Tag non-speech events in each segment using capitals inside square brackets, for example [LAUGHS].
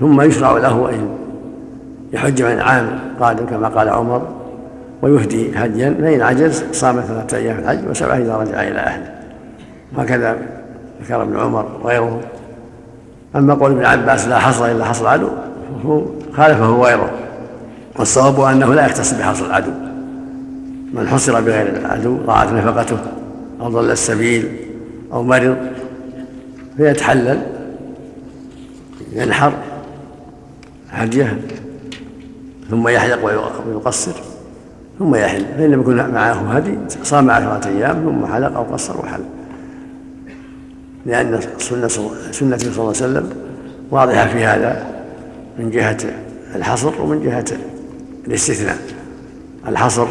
ثم يشرع له أن يحج من عام قادم كما قال عمر ويهدي هديا فإن عجز صام ثلاثة أيام في الحج وسبعة إذا رجع إلى أهله. وهكذا ذكر ابن عمر وغيره. أما قول ابن عباس لا حصر إلا حصر العدو فهو خالفه غيره والصواب أنه لا يختص بحصر العدو. من حصر بغير العدو ضاعت نفقته أو ضل السبيل أو مرض فيتحلل ينحر هديه ثم يحلق ويقصر ثم يحل فإن لم يكن معه هدي صام عشرة أيام ثم حلق أو قصر وحل. لأن سنة سنة صلى الله عليه وسلم واضحة في هذا من جهة الحصر ومن جهة الاستثناء. الحصر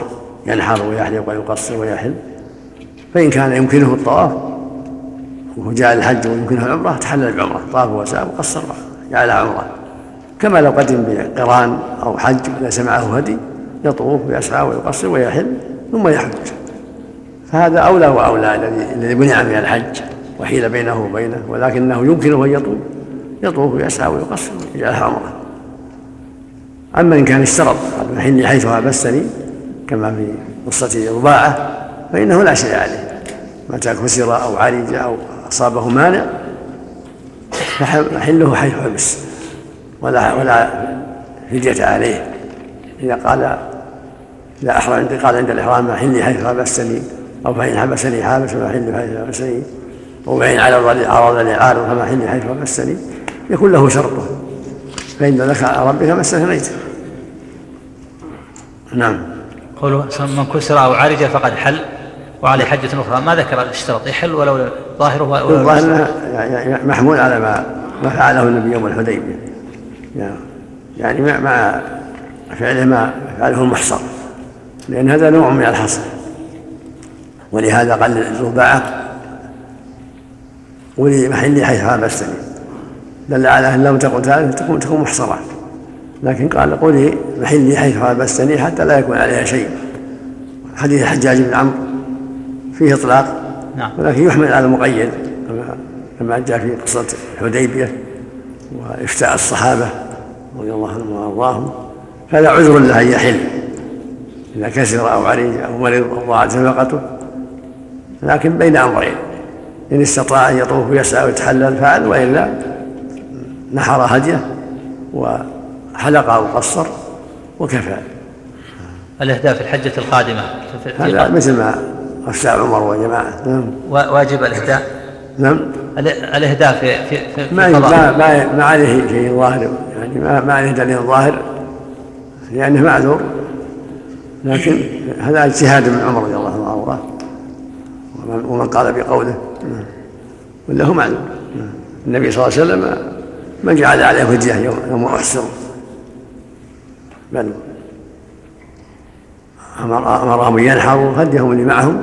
ينحر ويحلق ويقصر ويحل. فإن كان يمكنه الطواف وهو جاء الحج ويمكنه العمرة تحلل بعمرة طاف وسعى وقصر جعلها عمرة. كما لو قدم بقرآن أو حج ليس معه هدي يطوف ويسعى ويقصر ويحل ثم يحج. فهذا أولى وأولى الذي الذي منع من الحج وحيل بينه وبينه ولكنه يمكنه أن يطوف يطوف ويسعى ويقصر ويجعلها عمرة أما إن كان اشترط محلي حيث هابستني كما في قصة رباعة فإنه لا شيء عليه. متى كسر أو عرج أو أصابه مانع فحله حيث حبس ولا ولا فدية عليه. إذا قال إذا أحرم قال عند الإحرام محلي حيث حبستني أو فإن حبسني حابس فمحلي حيث حبسني وفإن عرض لي عارض فمحلي حيث حبستني يكون له شرطه فإن لك ربك ما استثنيت نعم. قوله من كسر أو عرج فقد حل وعليه حجة أخرى. ما ذكر الاشتراط يحل ولو ظاهره الظاهر محمول على ما ما فعله النبي يوم الحديبية. يعني مع فعله ما فعله المحصر لأن هذا نوع من الحصر. ولهذا قال الرباعة ولمحل حيث حابستني دل على أن لو تقل ذلك تكون تكون محصرة. لكن قال قولي محلي حيث حابستني حتى لا يكون عليها شيء. حديث الحجاج بن عمرو فيه إطلاق. نعم. ولكن يحمل على المقيد كما جاء في قصة الحديبية. وإفتاء الصحابة رضي الله عنهم وأرضاهم فلا عذر له أن يحل. إذا كسر أو عرج أو مرض أو ضاعت نفقته. لكن بين أمرين. إن استطاع أن يطوف ويسعى ويتحلل فعل وإلا نحر هديه وحلق أو قصر وكفى. الإهداء في الحجة القادمة. هذا مثل ما أفتى عمر وجماعة. نعم. واجب الإهداء نعم. الإهداء في في في ما ما ما, عليه شيء ظاهر. يعني ما ما عليه دليل ظاهر. لأنه معذور. لكن هذا اجتهاد من عمر رضي الله عنه. وارضاه ومن قال بقوله. ولا هو معلوم النبي صلى الله عليه وسلم ما جعل عليه فدية يوم يوم أحسر بل أمر أمرهم أن ينحروا هديهم اللي معهم.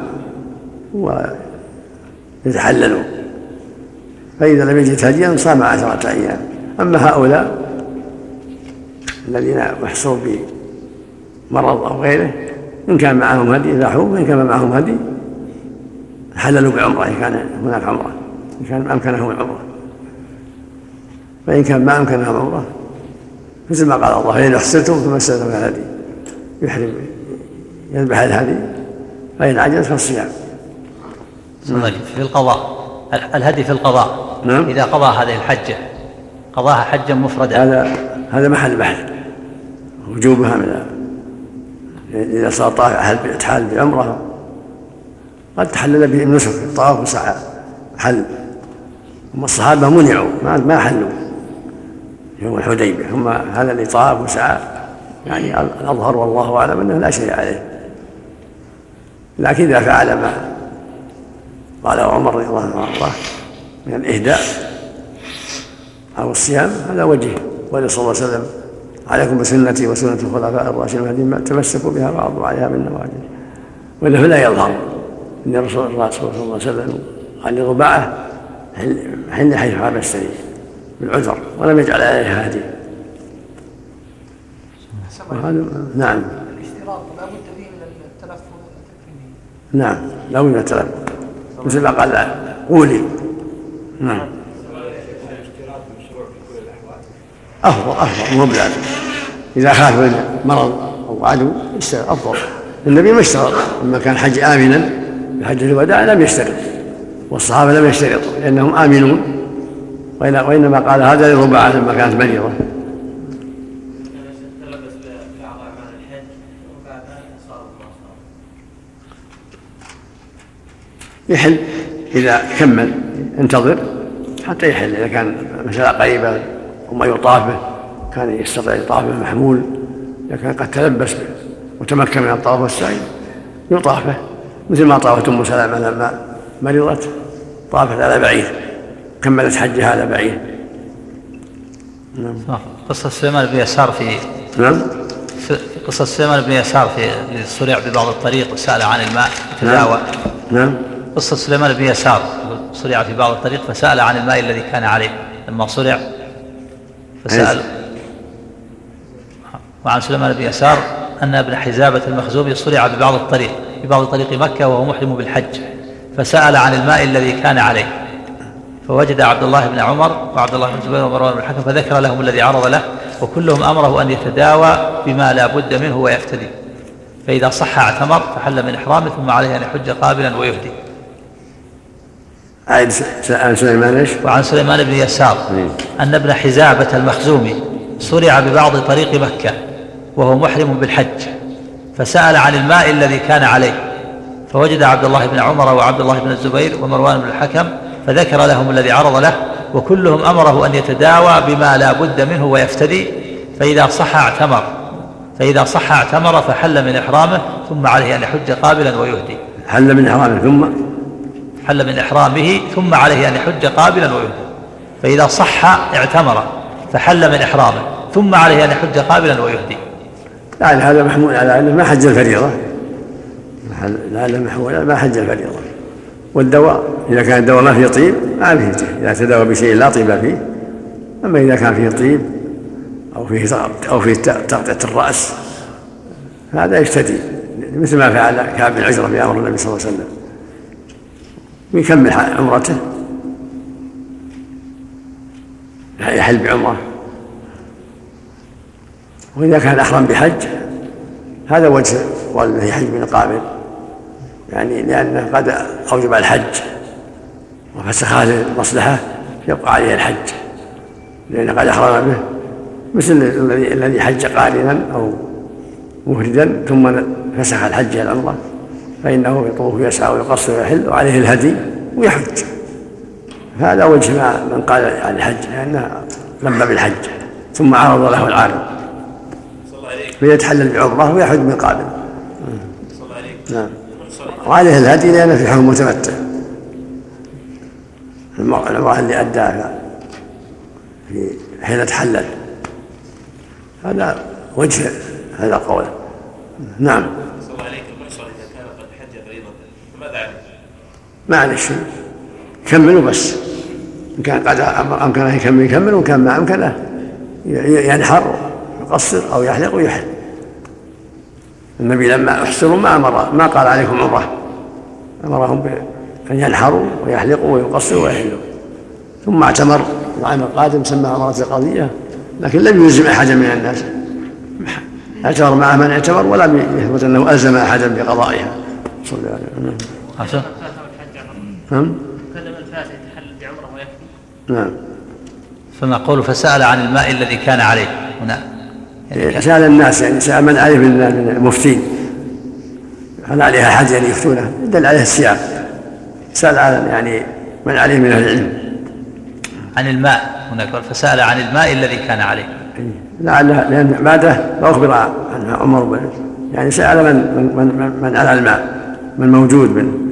ويتحللوا. فإذا لم يجد هديا صام عشرة أيام. أما هؤلاء الذين محصور بمرض أو غيره إن كان معهم هدي ذبحوه وإن كان معهم هدي حللوا بعمرة إن كان هناك عمرة إن كان أمكنهم العمرة. فإن كان ما أمكنهم عمرة مثل ما قال الله فإن أحسنتم ثم استلزم الهدي. يحرم يذبح الهدي فإن عجز فالصيام. في القضاء. الهدي في القضاء. نعم. إذا قضى هذه الحجة. قضاها حجا مفردا. هذا هذا محل بحث. وجوبها من إذا صار طاف حال بعمرة. قد تحلل به النسك الطواف وسعى. حل. هم الصحابة منعوا. ما ما حلوا. يوم الحديبية هم هذا اللي طاف وسعى. يعني الأظهر والله أعلم أنه لا شيء عليه. لكن إذا فعل ما قال عمر رضي الله عنه وارضاه من الإهداء أو الصيام هذا وجه. قال صلى الله عليه وسلم عليكم بسنتي وسنة الخلفاء الراشدين المهديين تمسكوا بها وعضوا عليها بالنواجذ وله لا يظهر أن رسول الله صلى الله عليه وسلم قال لرباعة حل حيث حبستني بالعذر ولم يجعل عليها هادي. وهذا نعم. الاشتراط لا بد فيه من التلفظ. نعم لا بد من التلفظ. مثل ما قال قولي. نعم. أفضل أفضل مو بلازم. إذا خاف من مرض أو عدو أفضل. النبي ما اشترط لما كان حج آمنا في حجة الوداع لم يشترط والصحابة لم يشترطوا لأنهم آمنون. وإنما قال هذا لربعة لما كانت مريضة يحل إذا كمل. ينتظر حتى يحل. إذا كان مسألة قريبة وما يطاف به كان يستطيع يطاف به محمول. إذا كان قد تلبس به وتمكن من الطواف والسعي يطاف به. مثل ما طافت أم سلمة لما مرضت طافت على بعير. كملت حجها على بعير. نعم. قصة سليمان بن يسار في نعم. قصة سليمان بن يسار في صرع ببعض الطريق وسأل عن الماء تداوى نعم, نعم. قصة سليمان بن يسار صرع في بعض الطريق فسأل عن الماء الذي كان عليه. لما صرع فسأل وعن سليمان بن يسار أن ابن حزابة المخزومي صرع ببعض الطريق في بعض طريق مكة وهو محرم بالحج فسأل عن الماء الذي كان عليه. فوجد عبد الله بن عمر وعبد الله بن زبير ومروان بن الحكم فذكر لهم الذي عرض له وكلهم أمره أن يتداوى بما لا بد منه ويفتدي فإذا صح اعتمر فحل من إحرامه ثم عليه أن يحج قابلا ويهدي. عن سليمان إيش؟ وعن سليمان بن يسار أن ابن حزابة المخزومي صرع ببعض طريق مكة وهو محرم بالحج فسأل عن الماء الذي كان عليه فوجد عبد الله بن عمر وعبد الله بن الزبير ومروان بن الحكم فذكر لهم الذي عرض له وكلهم أمره أن يتداوى بما لا بد منه ويفتدي فإذا صح اعتمر فإذا صح اعتمر فحل من إحرامه ثم عليه أن يحج قابلا ويهدي. حل من إحرامه ثم؟ حل من إحرامه ثم عليه أن يحج قابلا ويهدي فإذا صح اعتمر فحل من إحرامه ثم عليه أن يحج قابلا ويهدي يعني هذا محمول على أنه ما حج الفريضة. لعل محمول ما حج الفريضة. والدواء إذا كان الدواء ما فيه طيب ما فيه إذا تداوى بشيء لا طيب فيه. أما إذا كان فيه طيب أو فيه أو فيه تغطية الرأس هذا يفتدي مثل ما فعل كعب بن عجرة في أمر النبي صلى الله عليه وسلم. ويكمل عمرته. يحل بعمره. وإذا كان أحرم بحج هذا وجه والده يحج من قابل يعني لأنه قد أوجب الحج وفسخ هذه المصلحة يبقى عليه الحج. لأنه قد أحرم به مثل الذي الذي حج قارنا أو مفردا ثم فسخ الحج إلى العمرة فإنه يطوف ويسعى ويقصر ويحل وعليه الهدي ويحج. هذا وجه ما من قال عن الحج لأنه لبى بالحج ثم عرض له العارض فيتحلل بعمرة ويحج من قابل. نعم. وعليه الهدي لأنه في حكم متمتع. المرأة اللي أداها في حين تحلل. هذا وجه هذا القول نعم. ما عليه شيء كملوا بس. إن كان قد أمكنه يكمل يكمل وإن كان ما أمكنه ينحر يقصر أو يحلق ويحل. النبي لما احصروا ما أمر ما قال عليكم عمرة. أمرهم بان ينحروا ويحلقوا ويقصروا ويحلوا. ثم اعتمر. العام القادم سمى عمرة القضية لكن لم يلزم أحدا من الناس. اعتبر معه من اعتبر ولم يثبت أنه ألزم أحدا بقضائها. صلى الله عليه وسلم. نعم. بعمره ويكفي. نعم. فنقول فسأل عن الماء الذي كان عليه. هنا. يعني سأل الناس يعني سأل من عليه من المفتين. هل عليها حد يعني يفتونه؟ دل عليه السياق. سأل عن يعني من عليه من أهل العلم. عن الماء. هناك فسأل عن الماء الذي كان عليه. لعل لأن بعده أخبر عن عمر بن يعني سأل من من من, من على الماء من موجود من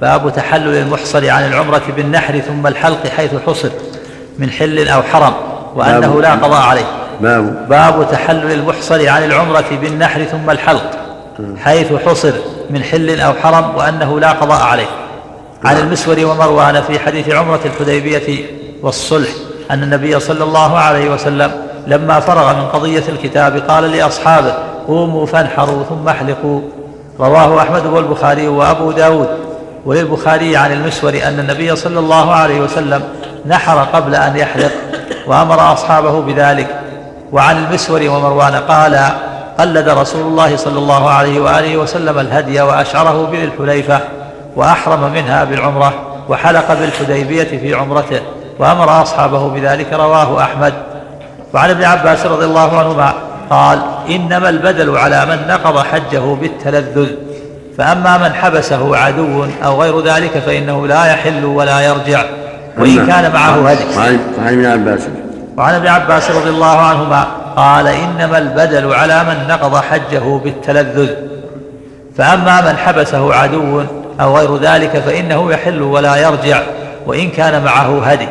باب تحلل المحصر عن العمرة بالنحر ثم الحلق حيث حصر من حل أو حرم وأنه لا قضاء عليه. باب باب تحلل المحصر عن العمرة بالنحر ثم الحلق حيث حصر من حل أو حرم وأنه لا قضاء عليه. عن نعم. المسور ومروان في حديث عمرة الحديبية والصلح أن النبي صلى الله عليه وسلم لما فرغ من قضية الكتاب قال لأصحابه قوموا فانحروا ثم احلقوا. رواه أحمد والبخاري وأبو داود. وللبخاري عن المسور أن النبي صلى الله عليه وسلم نحر قبل أن يحلق وأمر أصحابه بذلك. وعن المسور ومروان قال قلد رسول الله صلى الله عليه وآله وسلم الهدي وأشعره بذي الحليفة وأحرم منها بالعمرة وحلق بالحديبية في عمرته وأمر أصحابه بذلك. رواه أحمد. وعن ابن عباس رضي الله عنهما قال إنما البدل على من نقض حجه بالتلذذ. فأما من حبسه عدو أو غير ذلك فإنه لا يحل ولا يرجع وإن كان معه هدي وعن ابن عباس. وعن ابن عباس رضي الله عنهما قال إنما البدل على من نقض حجه بالتلذذ. فأما من حبسه عدو أو غير ذلك فإنه يحل ولا يرجع وإن كان معه هدي.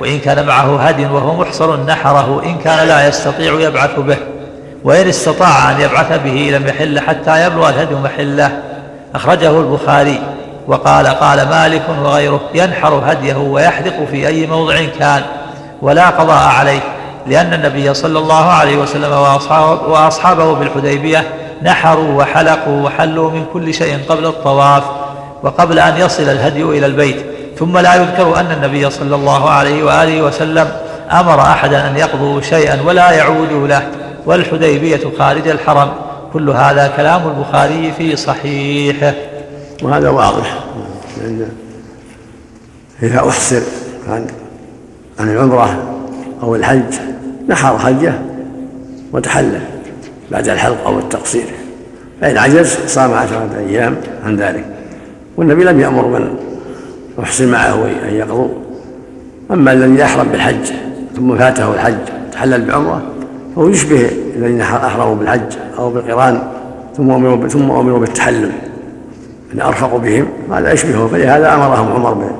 وإن كان معه هدي وهو محصر نحره إن كان لا يستطيع يبعث به وإن استطاع أن يبعث به لم يحل حتى يبلغ الهدي محله. أخرجه البخاري وقال قال مالك وغيره ينحر هديه ويحدق في أي موضع كان ولا قضاء عليه لأن النبي صلى الله عليه وسلم وأصحابه, وأصحابه بالحديبية نحروا وحلقوا وحلوا من كل شيء قبل الطواف وقبل أن يصل الهدي إلى البيت ثم لا يذكر أن النبي صلى الله عليه وآله وسلم أمر أحدا أن يقضوا شيئا ولا يعودوا له والحديبية خارج الحرم. كل هذا كلام البخاري في صحيحه. وهذا واضح. لأن إذا أحسر عن عن العمرة أو الحج نحر حجه وتحلل بعد الحلق أو التقصير. فإن عجز صام عشرة أيام عن ذلك. والنبي لم يأمر من أحسن معه أن يقضوا. أما الذي يحرم بالحج ثم فاته الحج تحلل بعمرة فهو يشبه الذين أحرموا بالحج أو بالقران ثم أمروا ثم أمروا بالتحلل. أن أرفقوا بهم هذا يشبهه فلهذا أمرهم عمر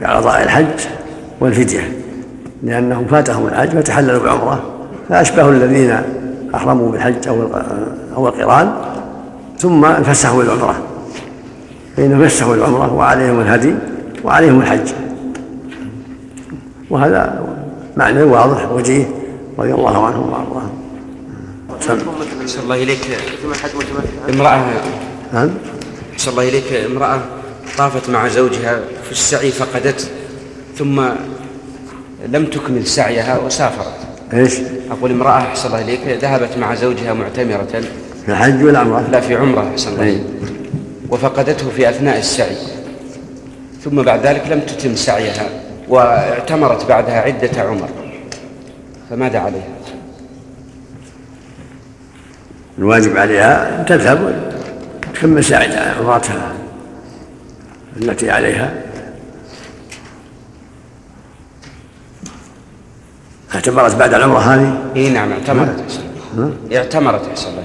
بقضاء الحج والفدية. لأنهم فاتهم الحج فتحللوا بعمرة. فأشبهوا الذين أحرموا بالحج أو أو القران ثم فسحوا العمرة. فإنهم فسحوا العمرة وعليهم الهدي وعليهم الحج. وهذا معنى واضح وجيه. رضي الله عنهم وأرضاهم. أحسن الله إليك. امرأة. نعم. أحسن الله إليك. امرأة طافت مع زوجها في السعي فقدت ثم لم تكمل سعيها وسافرت. إيش؟ أقول امرأة أحسن الله إليك ذهبت مع زوجها معتمرة. في الحج ولا عمرة؟ لا في عمرة أحسن الله إليك. وفقدته في أثناء السعي. ثم بعد ذلك لم تتم سعيها واعتمرت بعدها عدة عمر. فماذا عليها؟ الواجب عليها أن تذهب وتكمل سعي عمرتها التي عليها. اعتمرت بعد العمرة هذه؟ إي نعم اعتمرت. احسن اعتمرت احسن الله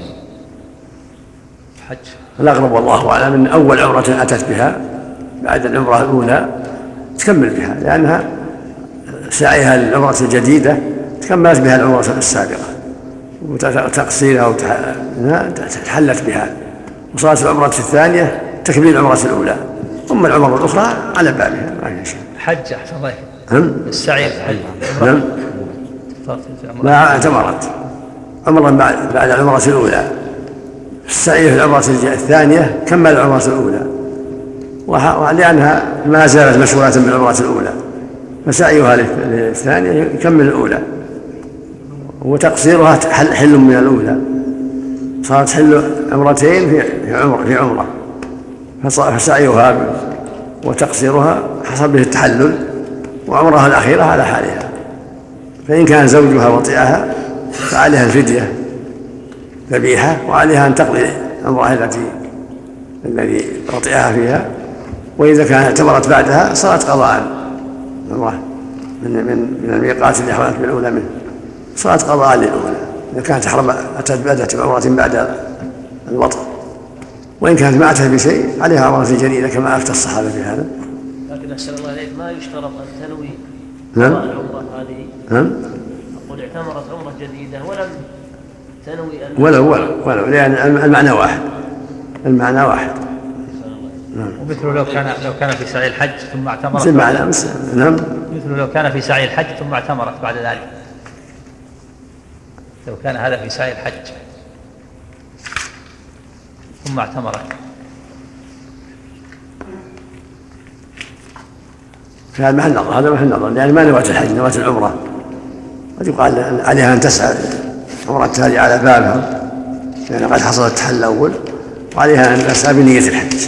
حج. الأغلب والله أعلم أن أول عمرة أتت بها بعد العمرة الأولى تكمل بها لأنها سعيها للعمرة الجديدة تكملت بها العمرة السابقة وتقصيرها تحلت بها. وصارت العمرة الثانية تكميل العمرة الأولى. ثم العمرة الأخرى على بابها ما في شيء. حج أحسن الله نعم السعي الحج. نعم. ما اعتمرت. عمرا بعد بعد العمرة الأولى. السعي في العمرة الثانية كمل العمرة الأولى. ولأنها ما زالت مشغولة بالعمرة الأولى. فسعيها للثانية يكمل الأولى. وتقصيرها حل من الأولى. صارت حل عمرتين في عمرة في عمرة. فسعيها وتقصيرها حصل به التحلل وعمرها الأخيرة على حالها. فإن كان زوجها وطئها فعليها الفدية ذبيحة وعليها أن تقضي عمرها التي الذي وطئها فيها. وإذا كانت اعتمرت بعدها صارت قضاء عمرة من من من الميقات اللي أحرمت بالأولى منه. صارت قضاء للأولى إذا كانت أحرم أتت بأدة عمرة بعد الوطن. وإن كانت ما أتت بشيء عليها عمرة جديدة كما أفتى الصحابة بهذا لكن أحسن الله إليك ما يشترط أن تنوي نعم. العمرة هذه. نعم أقول اعتمرت عمرة جديدة ولم تنوي أن ولو ولو ولو لأن المعنى واحد. المعنى واحد. ومثل لو كان لو كان في سعي الحج ثم اعتمرت مثل معنى نعم. مثل لو كان في سعي الحج ثم اعتمرت بعد ذلك. لو كان هذا في سعي الحج. ثم اعتمرت في هذا محل نظر هذا محل نظر لأن ما نوت الحج نوت العمرة. قد يقال عليها أن تسعى عمرة هذه على بابها لأن قد حصل التحل الأول وعليها أن تسعى بنية الحج.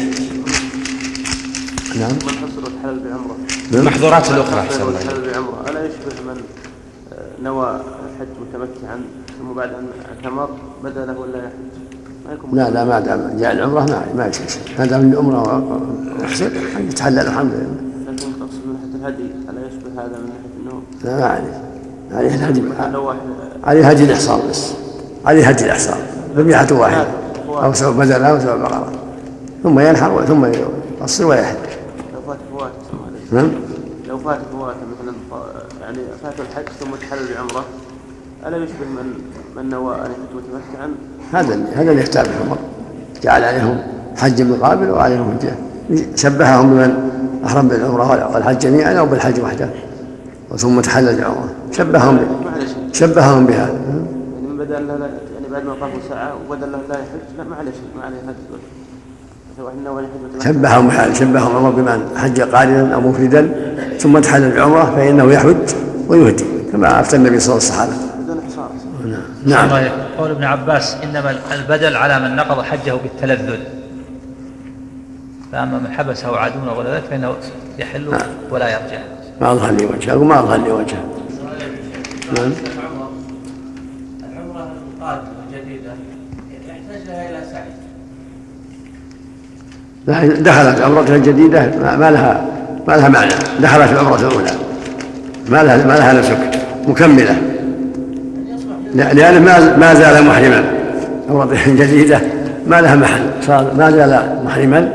نعم. من حصل الحلال بعمرة؟ المحظورات الأخرى أحسن الله الحلال بعمرة. ألا يشبه من نوى الحج متمتعا؟ بعد أن اعتمر بدأ له ولا يحج ما يكون لا لا ما دام جاء العمرة ما ما يصير شيء. ما دام العمرة يحسن يتحلل الحمد لله. لكن تقصد من ناحية الهدي؟ ألا يشبه هذا من ناحية أنه لا ما عليه. عليه الهدي. عليه هدي الإحصار بس. عليه هدي الإحصار. ذبيحة واحدة أو سواء بدل أو سواء بقرة ثم ينحر ثم يقصر ويحل لو فات فوات. نعم؟ لو فات فوات مثلا يعني فات الحج ثم تحلل بعمرة ألا يشبه من من نوى أن يحج متمتعا؟ هذا هذا اللي يحتاج عمر جعل عليهم حج مقابل وعليهم حجة شبههم بمن؟ أحرم بالعمرة والحج جميعا أو بالحج وحده. ثم تحلل العمرة. شبههم شبههم بهذا يعني من بدل لا يعني بعد ما طافوا ساعة وبدل لا يحج لا ما عليه شيء ما عليه متمتعا. شبههم بحال شبههم عمر بمن؟ حج قارنا أو مفردا ثم تحلل العمرة فإنه يحج ويهدي كما أفتى النبي صلى الله عليه وسلم. نعم. يكفي. قول ابن عباس إنما البدل على من نقض حجه بالتلذذ. فأما من حبسه عدو ولا ذلك فإنه يحل ولا يرجع. ما أظهر لي وجهه أقول ما أظهر لي وجهه. نعم. العمرة القادمة الجديدة يحتاج لها إلى سعي. لكن دخلت عمرتها الجديدة ما ما لها ما لها معنى. دخلت العمرة الأولى. ما لها ما لها نسك. مكملة. لا- لأنه ما ما زال محرما. عمرته الجديدة [LAUGHS] ما لها محل صار ما زال محرما.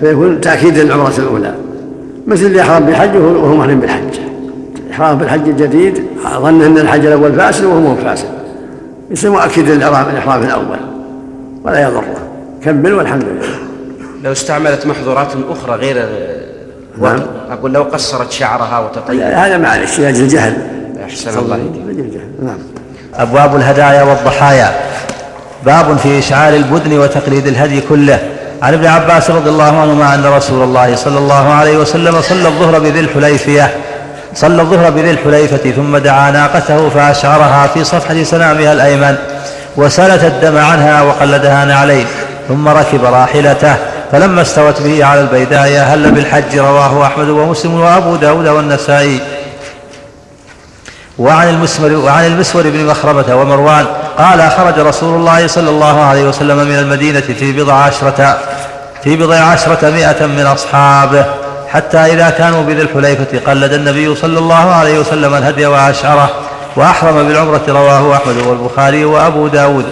فيكون تأكيد للعمرة الأولى. مثل اللي يحرم بالحج وهو محرم بالحج. إحرام بالحج الجديد ظن أن الحج الأول فاسد وهو مو فاسد. يصير مؤكد للإحرام الإحرام الأول. ولا يضره كمل والحمد لله. لو استعملت محظورات أخرى غير نعم. أقول لو قصرت شعرها وتطيب. هذا معلش لأجل الجهل. أحسن الله إليك. نعم. أبواب الهدايا والضحايا. باب في إشعار البدن وتقليد الهدي كله. عن ابن عباس رضي الله عنهما أن رسول الله صلى الله عليه وسلم صلى الظهر بذي الحليفية. صلى الظهر بذي الحليفة ثم دعا ناقته فأشعرها في صفحة سنامها الأيمن وسلت الدم عنها وقلدها نعلين ثم ركب راحلته فلما استوت به على البيداء هل بالحج رواه أحمد ومسلم وأبو داود والنسائي. وعن المسور وعن المسور بن مخرمة ومروان قال خرج رسول الله صلى الله عليه وسلم من المدينة في بضع عشرة في بضع عشرة مئة من أصحابه حتى إذا كانوا بذي الحليفة قلد النبي صلى الله عليه وسلم الهدي وأشعره وأحرم بالعمرة رواه أحمد والبخاري وأبو داود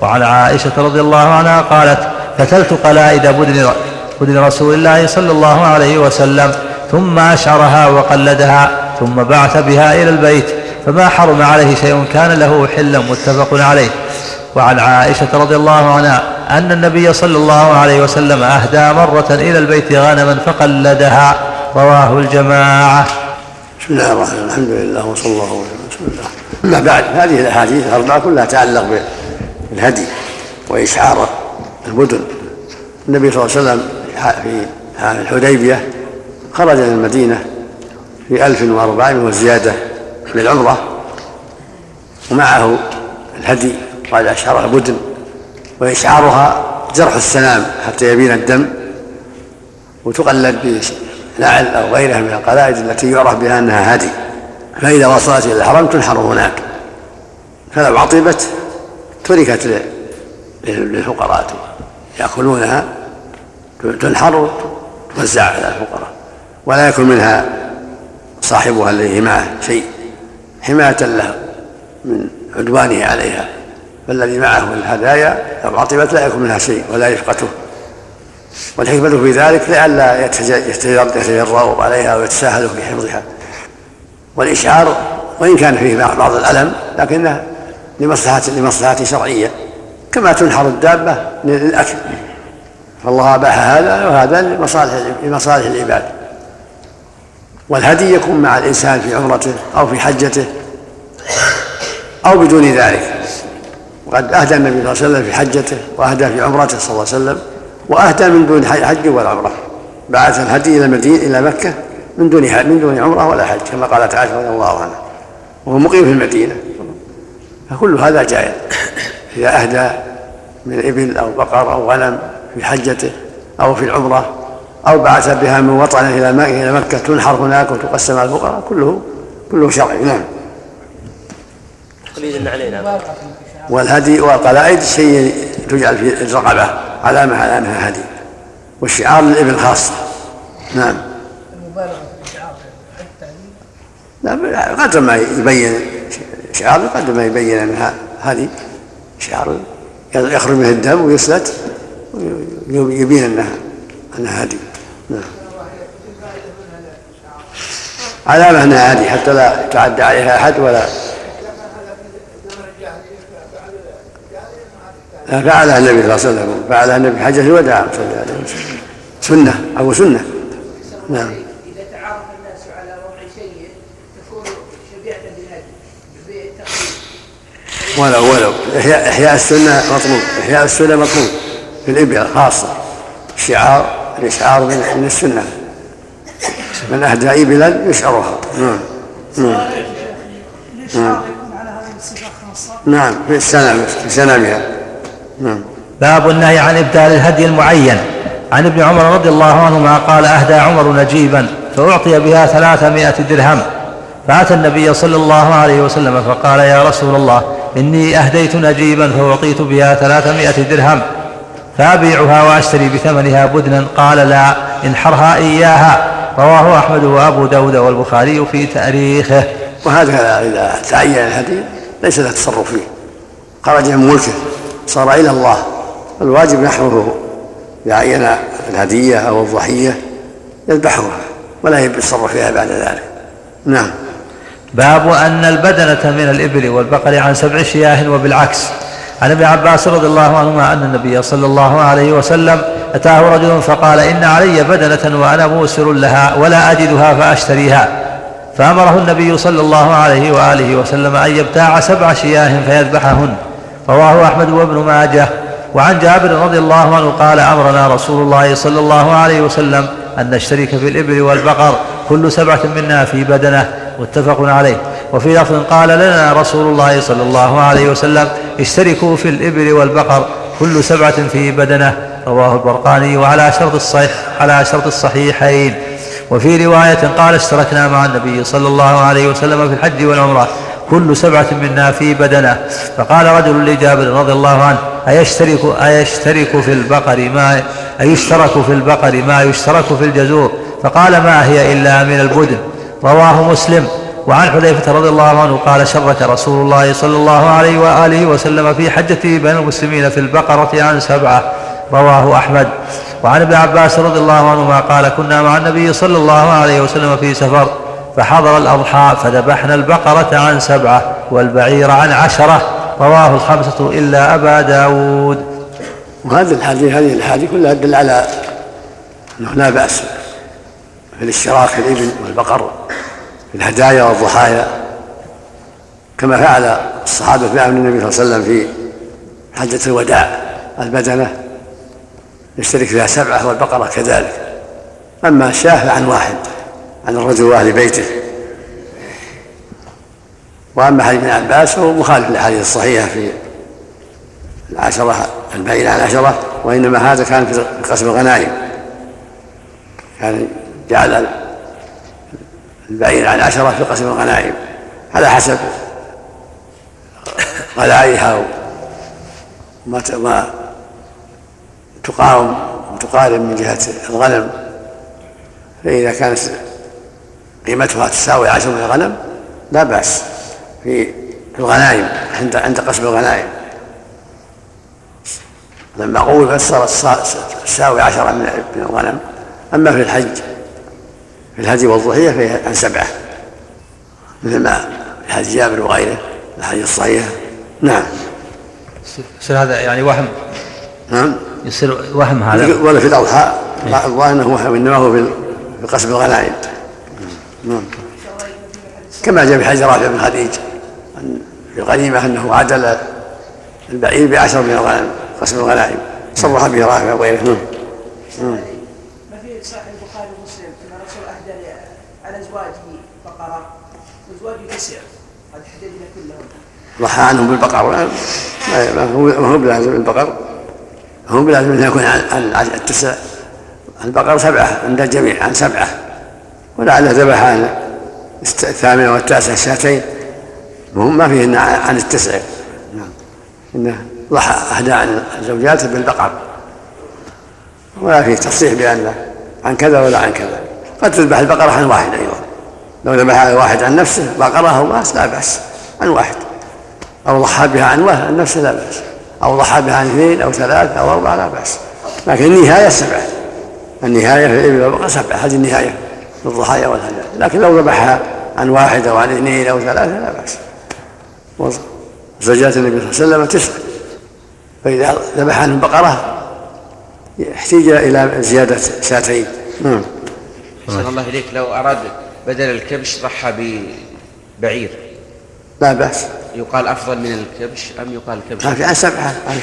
وعن عائشة رضي الله عنها قالت فتلت قلائد بدن بدن رسول الله صلى الله عليه وسلم ثم أشعرها وقلدها ثم بعث بها إلى البيت فما حرم عليه شيء كان له حلا متفق عليه. وعن عائشة رضي الله عنها أن النبي صلى الله عليه وسلم أهدى مرة إلى البيت غنما فقلدها. رواه الجماعة. بسم الله الرحمن الرحيم. الحمد لله وصلى الله وسلم الله أما بعد هذه الأحاديث الأربعة كلها تتعلق بالهدي وإشعار البدن النبي صلى الله عليه وسلم في الحديبية خرج من المدينة في ألف وأربعين وزيادة. للعمرة ومعه الهدي قال أشعرها بدن وإشعارها جرح السنام حتى يبين الدم وتقلد بنعل أو غيرها من القلائد التي يعرف بها أنها هدي. فإذا وصلت إلى الحرم تنحر هناك. فلو عطبت تركت للفقراء. يأكلونها تنحر توزع على الفقراء. ولا يكون منها صاحبها الذي معه شيء. حماية له من عدوانه عليها. فالذي معه الهدايا لو عطبت لا يكون منها شيء ولا يفقته والحكمة في ذلك لئلا يتجرؤوا عليها ويتساهلوا في حفظها. والإشعار وإن كان فيه بعض الألم لكنه لمصلحة لمصلحة شرعية كما تنحر الدابة للأكل. فالله أباح هذا وهذا لمصالح لمصالح العباد. والهدي يكون مع الإنسان في عمرته أو في حجته أو بدون ذلك. وقد أهدى النبي صلى الله عليه وسلم في حجته وأهدى في عمرته صلى الله عليه وسلم وأهدى من دون حج ولا عمرة. بعث الهدي إلى المدينة إلى مكة من دون من دون عمرة ولا حج كما قالت عائشة رضي الله عنها وهو مقيم في المدينة. فكل هذا جائز. إذا أهدى من إبل أو بقر أو غنم في حجته أو في العمرة أو بعث بها من وطنه إلى إلى مكة تنحر هناك وتقسم على الفقراء كله كله شرعي نعم. تقليد علينا. والهدي والقلائد شيء تجعل في الرقبة علامة على أنها هدي. والشعار للإبل خاصة. نعم. المبالغة في الشعار لا قدر ما يبين شعار قدر ما يبين أنها هذه شعار يخرج منه الدم ويسلت ويبين أنها أنها هدي. نعم. علامة أنها هدي حتى لا يتعدى عليها أحد ولا فعلها النبي صلى الله عليه وسلم. فعلها النبي حجة الوداع صلى الله عليه وسلم. سنة أو سنة. نعم. إذا تعارف الناس على وضع شيء تكون شبيهة بالهدي ولو ولو إحياء, السنة مطلوب. إحياء السنة مطلوب. في الإبل خاصة. شعار الإشعار من السنة. من أهدى إبلا يشعرها. نعم. نعم. نعم. نعم. في السنة في سنامها نعم. باب النهي عن إبدال الهدي المعين. عن ابن عمر رضي الله عنهما قال أهدى عمر نجيبا فأعطي بها ثلاثمائة درهم. فأتى النبي صلى الله عليه وسلم فقال يا رسول الله إني أهديت نجيبا فأعطيت بها ثلاثمائة درهم. فأبيعها وأشتري بثمنها بدنا. قال لا انحرها إياها. رواه أحمد وأبو داود والبخاري في تاريخه. وهذا إذا تعين الهدي ليس له تصرف فيه. خرج من ملكه صار إلى الله. الواجب نحوه إذا عين الهدية أو الضحية يذبحها ولا يتصرف فيها بعد ذلك. نعم. باب أن البدنة من الإبل والبقر عن سبع شياه وبالعكس. عن ابن عباس رضي الله عنهما أن النبي صلى الله عليه وسلم أتاه رجل فقال إن علي بدنة وأنا موسر لها ولا أجدها فأشتريها. فأمره النبي صلى الله عليه وآله وسلم أن يبتاع سبع شياه فيذبحهن. رواه أحمد وابن ماجه. وعن جابر رضي الله عنه قال أمرنا رسول الله صلى الله عليه وسلم أن نشترك في الإبل والبقر كل سبعة منا في بدنة. متفق عليه. وفي لفظ قال لنا رسول الله صلى الله عليه وسلم اشتركوا في الإبل والبقر كل سبعة في بدنة رواه البرقاني وعلى شرط الصحيح على شرط الصحيحين. وفي رواية قال اشتركنا مع النبي صلى الله عليه وسلم في الحج والعمرة كل سبعة منا في بدنة. فقال رجل لجابر رضي الله عنه أيشترك, أيشترك في البقر ما أيشترك في البقر ما يشترك في الجزور؟ فقال ما هي إلا من البدن. رواه مسلم. وعن حذيفة رضي الله عنه قال شرك رسول الله صلى الله عليه وآله وسلم في حجته بين المسلمين في البقرة عن سبعة رواه أحمد. وعن ابن عباس رضي الله عنهما قال كنا مع النبي صلى الله عليه وسلم في سفر فحضر الأضحى فذبحنا البقرة عن سبعة والبعير عن عشرة رواه الخمسة إلا أبا داود. وهذه الحديث هذه الحديث كلها تدل على أنه لا بأس في الاشتراك في الإبل والبقر. في الهدايا والضحايا كما فعل الصحابة في عهد النبي صلى الله عليه وسلم في حجة الوداع البدنة يشترك فيها سبعة والبقرة كذلك. أما الشاه فعن واحد عن الرجل وأهل بيته. وأما حديث ابن عباس فهو مخالف للأحاديث الصحيحة في العشرة البعيد عن العشره وإنما هذا كان في قسم الغنائم. كان جعل البعيد عن العشره في قسم الغنائم. على حسب غلائها وما تقاوم وتقارب من جهة الغنم. فإذا كانت قيمتها تساوي عشر من الغنم لا بأس في الغنائم عند عند قسم الغنائم. لما قول فسر تساوي عشرة من الغنم. أما في الحج في الهدي والضحية فهي عن سبعة. مثل ما حديث جابر وغيره الحديث الصحيح. نعم. يصير هذا يعني وهم. نعم. يصير وهم هذا. ولا في الأضحى. الظاهر أنه وهم إنما هو في قسم الغنائم. نعم. كما جاء في حديث رافع بن خديج في الغنيمة أنه عدل البعير بعشر من الغنم قسم الغنائم. صرح به رافع وغيره. نعم ما في صحيح البخاري ومسلم ان الرسول اهدى على ازواجه بقره وازواجه تسع قد يحددنا كلهم ضحى عنهم بالبقر. ما ما هو ما هو بلازم البقر هو بلازم انه يكون عن عن التسع. البقر سبعة عند الجميع عن سبعة. ولعله ذبح عن الثامنه والتاسعه شاتين. وهم ما فيهن عن التسع. نعم. انه ضحى احدى عن زوجاته بالبقر. ولا فيه تصريح بأن عن كذا ولا عن كذا. قد تذبح البقره عن واحد أيضا. لو ذبح واحد عن نفسه بقرة أو لا بأس. عن واحد. أو ضحى بها عن واحد عن نفسه لا بأس. أو ضحى بها عن اثنين أو ثلاث أو أربعة لا بأس. لكن النهاية سبعة. النهاية في الإبل والبقرة سبعة. هذه النهاية في الضحايا والهدايا لكن لو ذبحها عن واحد أو عن اثنين أو ثلاثة لا بأس. زوجات النبي صلى الله عليه وسلم تسع فإذا ذبح عنه بقرة احتيج إلى زيادة شاتين نعم. الله إليك. لو أراد بدل الكبش ضحى ببعير. لا بأس. يقال أفضل من الكبش أم يقال في عن سبعة عن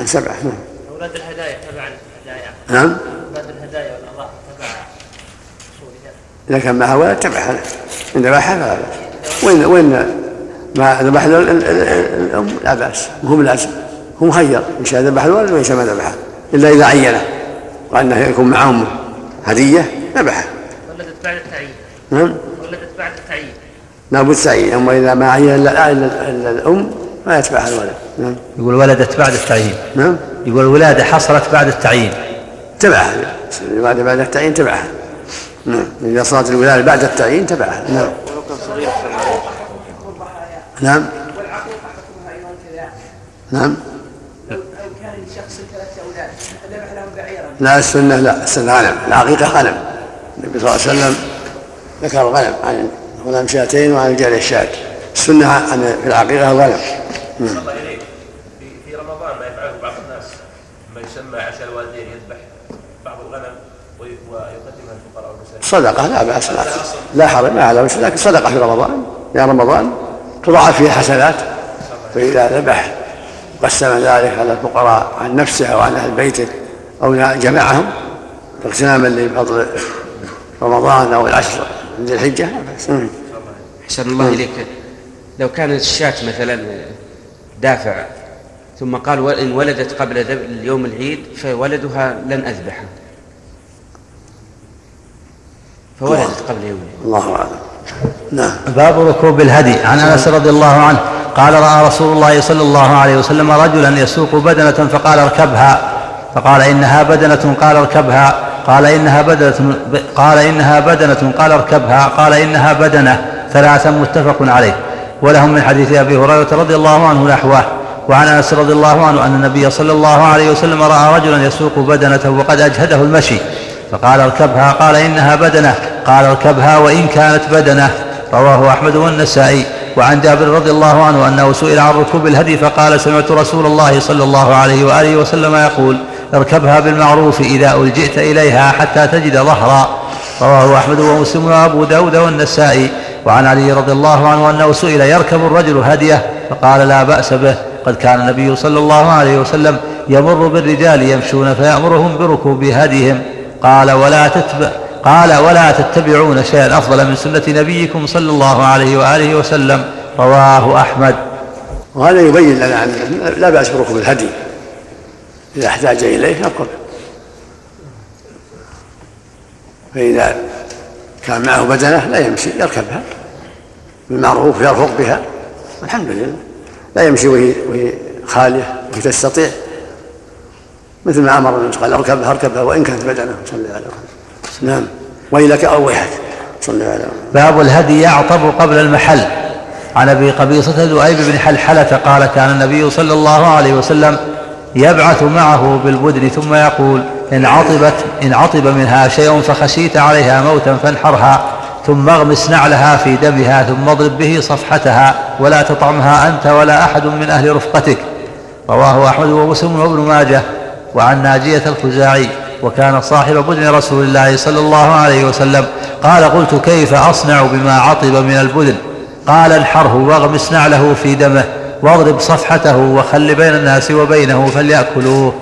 عن سبعة نعم. أولاد الهدايا تبع الهدايا. نعم. أولاد الهدايا والأضاحي تبع إذا كان معها ولد تبعها. إن ذبحها فلا بأس وإن وإن ما ذبح الأم لا بأس. وهو لازم هو مخير إن شاء ذبح الولد وإن شاء ما ذبحه إلا إذا عينه. وأنه يكون مع أمه. هدية ذبحه. بعد التعيين. نعم. ولدت بعد التعيين. لابد تعيين. أما إذا ما عين إلا إلا الأم ما يتبعها الولد. نعم. يقول ولدت بعد التعيين. نعم. يقول الولادة حصلت بعد التعيين. تبعها. الولادة بعد التعيين تبعها. نعم. إذا صارت الولادة بعد التعيين تبعها. نعم. ولو كان صغير نعم. والعقيقة حكمها أيضا كذا نعم. لو لو كان لشخص ثلاثة أولاد ذبح لهم بعيرا؟ لا السنة لا. السنة غنم. العقيقة غنم. النبي صلى الله عليه وسلم ذكر الغنم عن الغنم شاتين وعن الجارية الشاة. السنة عن في العقيقة الغنم في رمضان ما يفعله بعض الناس. ما يسمى عشاء الوالدين يذبح بعض الغنم وي- ويقدمها للفقراء والمساكين. صدقة لا بأس لا, لا حرج ما على وجه لكن صدقة في رمضان. يا رمضان تضاعف فيها الحسنات فإذا ذبح قسم ذلك على الفقراء عن نفسه أو عن أهل بيته أو جمعهم اغتناما لفضل رمضان أو العشر من ذي مم. أحسن الله إليك. لو كانت الشاة مثلا دافع ثم قال وإن ولدت قبل يوم العيد فولدها لن أذبحه فولدت قبل يوم العيد. الله أعلم. نعم. باب ركوب الهدي. عن أنس رضي الله عنه قال رأى رسول الله صلى الله عليه وسلم رجلا يسوق بدنة فقال اركبها. فقال إنها بدنة. قال اركبها. قال إنها بدنة قال إنها بدنة قال اركبها قال إنها بدنة ثلاثا متفق عليه. ولهم من حديث أبي هريرة رضي الله عنه نحوه وعن أنس رضي الله عنه أن النبي صلى الله عليه وسلم رأى رجلا يسوق بدنته وقد أجهده المشي فقال اركبها قال إنها بدنة قال اركبها وإن كانت بدنة. رواه أحمد والنسائي. وعن جابر رضي الله عنه أنه سئل عن ركوب الهدي فقال سمعت رسول الله صلى الله عليه وآله وسلم يقول اركبها بالمعروف إذا ألجئت إليها حتى تجد ظهرا. رواه أحمد ومسلم وأبو داود والنسائي. وعن علي رضي الله عنه أنه سئل يركب الرجل هدية؟ فقال لا بأس به. قد كان النبي صلى الله عليه وسلم يمر بالرجال يمشون فيأمرهم بركوب هديهم. قال ولا تتبع قال ولا تتبعون شيئا أفضل من سنة نبيكم صلى الله عليه وآله وسلم. رواه أحمد. وهذا يبين لنا لا بأس بركوب الهدي. إذا احتاج إليه يركب فإذا كان معه بدنة لا يمشي يركبها. بالمعروف يرفق بها. الحمد لله. لا يمشي وهي وهي خالية وهي تستطيع. مثل ما أمر النبي قال اركبها اركبها وإن كانت بدنة صلى الله عليه وسلم نعم. ويلك أو ويحك صلى عليه وسلم باب الهدي يعطب قبل المحل. عن أبي قبيصة ذؤيب بن حلحلة قال كان النبي صلى الله عليه وسلم يبعث معه بالبدن ثم يقول إن عطبت إن عطب منها شيء فخشيت عليها موتا فانحرها ثم اغمس نعلها في دمها ثم اضرب به صفحتها ولا تطعمها أنت ولا أحد من أهل رفقتك. رواه أحمد ومسلم وابن ماجه. وعن ناجية الخزاعي وكان صاحب بدن رسول الله صلى الله عليه وسلم قال قلت كيف أصنع بما عطب من البدن؟ قال انحره واغمس نعله في دمه. واضرب صفحته وخل بين الناس وبينه فليأكلوه.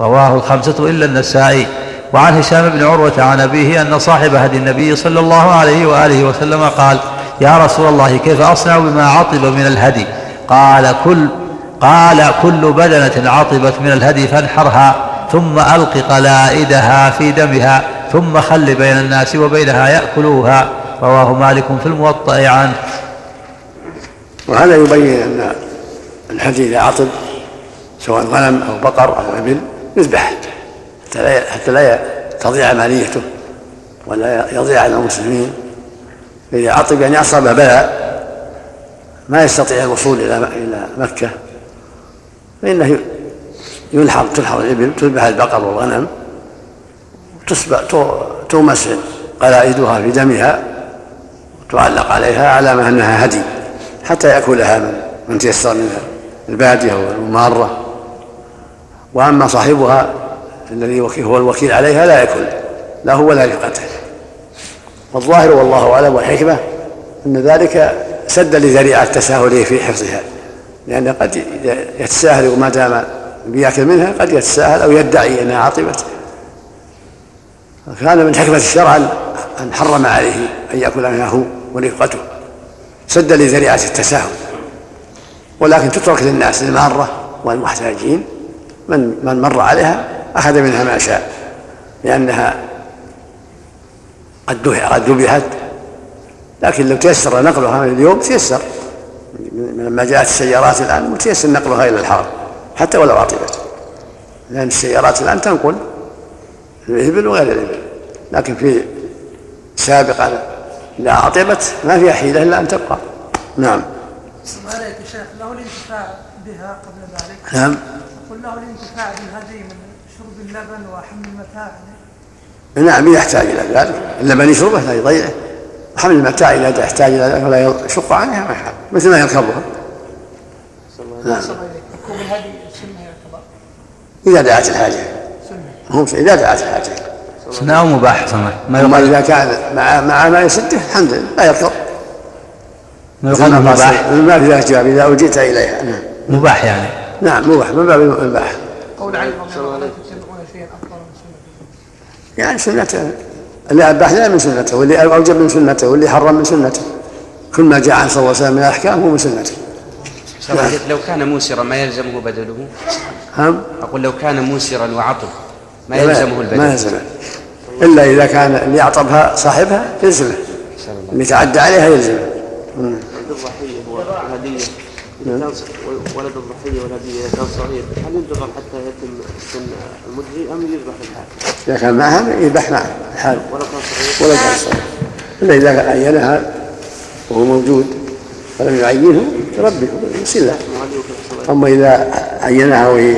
رواه الخمسة إلا النسائي. وعن هشام بن عروة عن أبيه أن صاحب هدي النبي صلى الله عليه وآله وسلم قال يا رسول الله كيف أصنع بما عطب من الهدي؟ قال كل قال كل بدنة عطبت من الهدي فانحرها ثم ألق قلائدها في دمها ثم خل بين الناس وبينها يأكلوها. رواه مالك في الموطأ عنه. وهذا يبين أن الهدي إذا عطب سواء غنم أو بقر أو إبل يذبح حتى لا حتى لا تضيع ماليته ولا يضيع على المسلمين. إذا عطب يعني أصاب بلاء ما يستطيع الوصول إلى إلى مكة. فإنه ينحر تنحر الإبل تذبح البقر والغنم تومس قلائدها في دمها وتعلق عليها علامة أنها هدي حتى يأكلها من من تيسر من البادية والمارة وأما صاحبها الذي هو الوكيل عليها لا يأكل لا هو ولا رفقته والظاهر والله أعلم والحكمة أن ذلك سد لذريعة التساهل في حفظها. لأن قد يتساهل وما دام بيأكل منها قد يتساهل أو يدعي أنها عطبت فكان من حكمة الشرع أن حرم عليه أن يأكل منها هو ورفقته سد لذريعة التساهل. ولكن تترك للناس المارة والمحتاجين. من من مر عليها أخذ منها ما شاء لأنها قد قد ذبحت. لكن لو تيسر نقلها من اليوم تيسر. لما جاءت السيارات الآن متيسر نقلها إلى الحرم حتى ولو عطبت. لأن السيارات الآن تنقل الإبل وغير الإبل. لكن في سابقا إذا عطبت ما فيها حيلة إلا أن تبقى. نعم عليك يا شيخ له الانتفاع بها قبل ذلك نعم. قل له الانتفاع بالهدي من شرب اللبن وحمل المتاع. نعم يحتاج إلى ذلك. اللبن يشربه لا يضيعه حمل المتاع إذا يحتاج إلى ذلك فلا يشق عنها ما يحب. مثل ما يركبها. نعم. ركوب الهدي سنة يعتبر إذا دعت الحاجة. سنة. هم إذا دعت الحاجة. سنة أو مباح سنة ما إذا كان مع مع ما يسده الحمد لله لا يركب. ما يقال مباح. ما في ذلك جواب إذا أوجئت إليها. نعم. مباح يعني. نعم مباح من باب المباح قول علي رضي الله عنه تتبعون شيئا افضل من سنته يعني سنته اللي أباح له من سنته واللي أوجب من سنته واللي حرم من سنته. كل ما جاء عن صلى الله عليه وسلم من الأحكام هو من سنته. نعم. لو كان موسرا ما يلزمه بدله؟ هم؟ أقول لو كان موسرا وعطب ما يلزمه ما البدل يلزمه. إلا إذا كان اللي أعطبها صاحبها يلزمه. اللي تعدى عليها يلزمه. عند الضحية والهدية إذا كان ص- ولد الضحية والهدية إذا كان صغير هل ينتظر حتى يتم السن المدهي أم يذبح الحال؟ إذا كان معها يذبح معه. الحال ولو كان صغير. ولا كان صغير. إلا إذا عينها وهو موجود فلم يعينه يربيه يصير له؟ أما إذا عينها وهي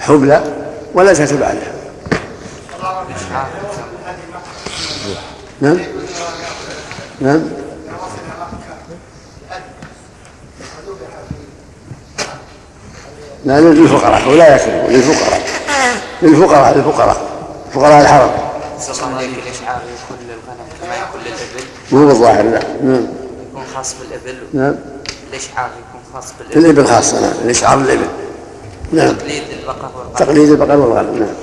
حبلى ولا تتبع لها نعم. نعم. لا للفقراء ولا يكذب للفقراء. للفقراء للفقراء. فقراء الحرم الإشعار يكون للغنم كما يكون للإبل مو بالظاهر لا. نعم. يكون خاص بالإبل نعم. الإشعار يكون خاص بالإبل الإبل خاصة نعم. الإشعار الإبل. نعم. تقليد البقر والغنم تقليد البقر والغنم نعم.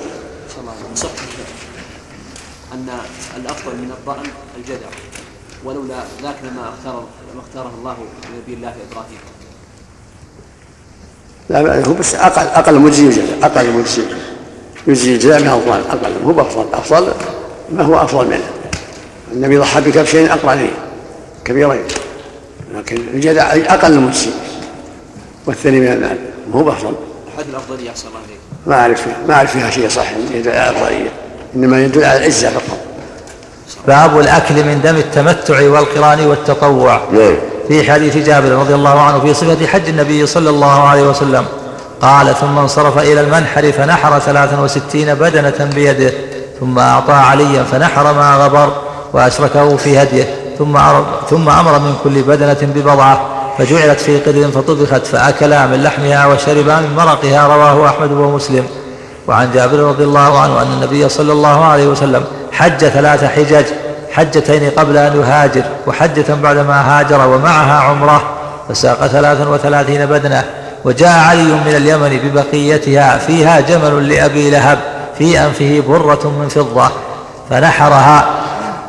صح أن الأفضل من الضأن الجدع ولولا ذاك لما اختار لما اختاره الله لنبي الله إبراهيم. لا هو بس أقل أقل مجزي يوجد أقل مجزي يجزي جزاء من الضال أقل هو افضل أفضل ما هو أفضل منه. النبي ضحى بكبشين أقرنين كبيرين لكن الجدع أقل مجزي والثاني من المال ما هو افضل أحد الأفضلية أحسن الله ما أعرف فيها ما أعرف فيها شيء صح يدل على الافضليه إنما يدل على العزة فقط. باب الأكل من دم التمتع والقران والتطوع. نعم في حديث جابر رضي الله عنه في صفة حج النبي صلى الله عليه وسلم. قال ثم انصرف إلى المنحر فنحر ثلاثا وستين بدنة بيده ثم أعطى عليا فنحر ما غبر وأشركه في هديه ثم ثم أمر من كل بدنة ببضعة فجعلت في قدر فطبخت فأكلا من لحمها وشربا من مرقها. رواه أحمد ومسلم وعن جابر رضي الله عنه أن النبي صلى الله عليه وسلم حج ثلاث حجج حجتين قبل أن يهاجر. وحجة بعدما هاجر ومعها عمرة فساق ثلاثا وثلاثين بدنة وجاء علي من اليمن ببقيتها فيها جمل لأبي لهب في أنفه برة من فضة فنحرها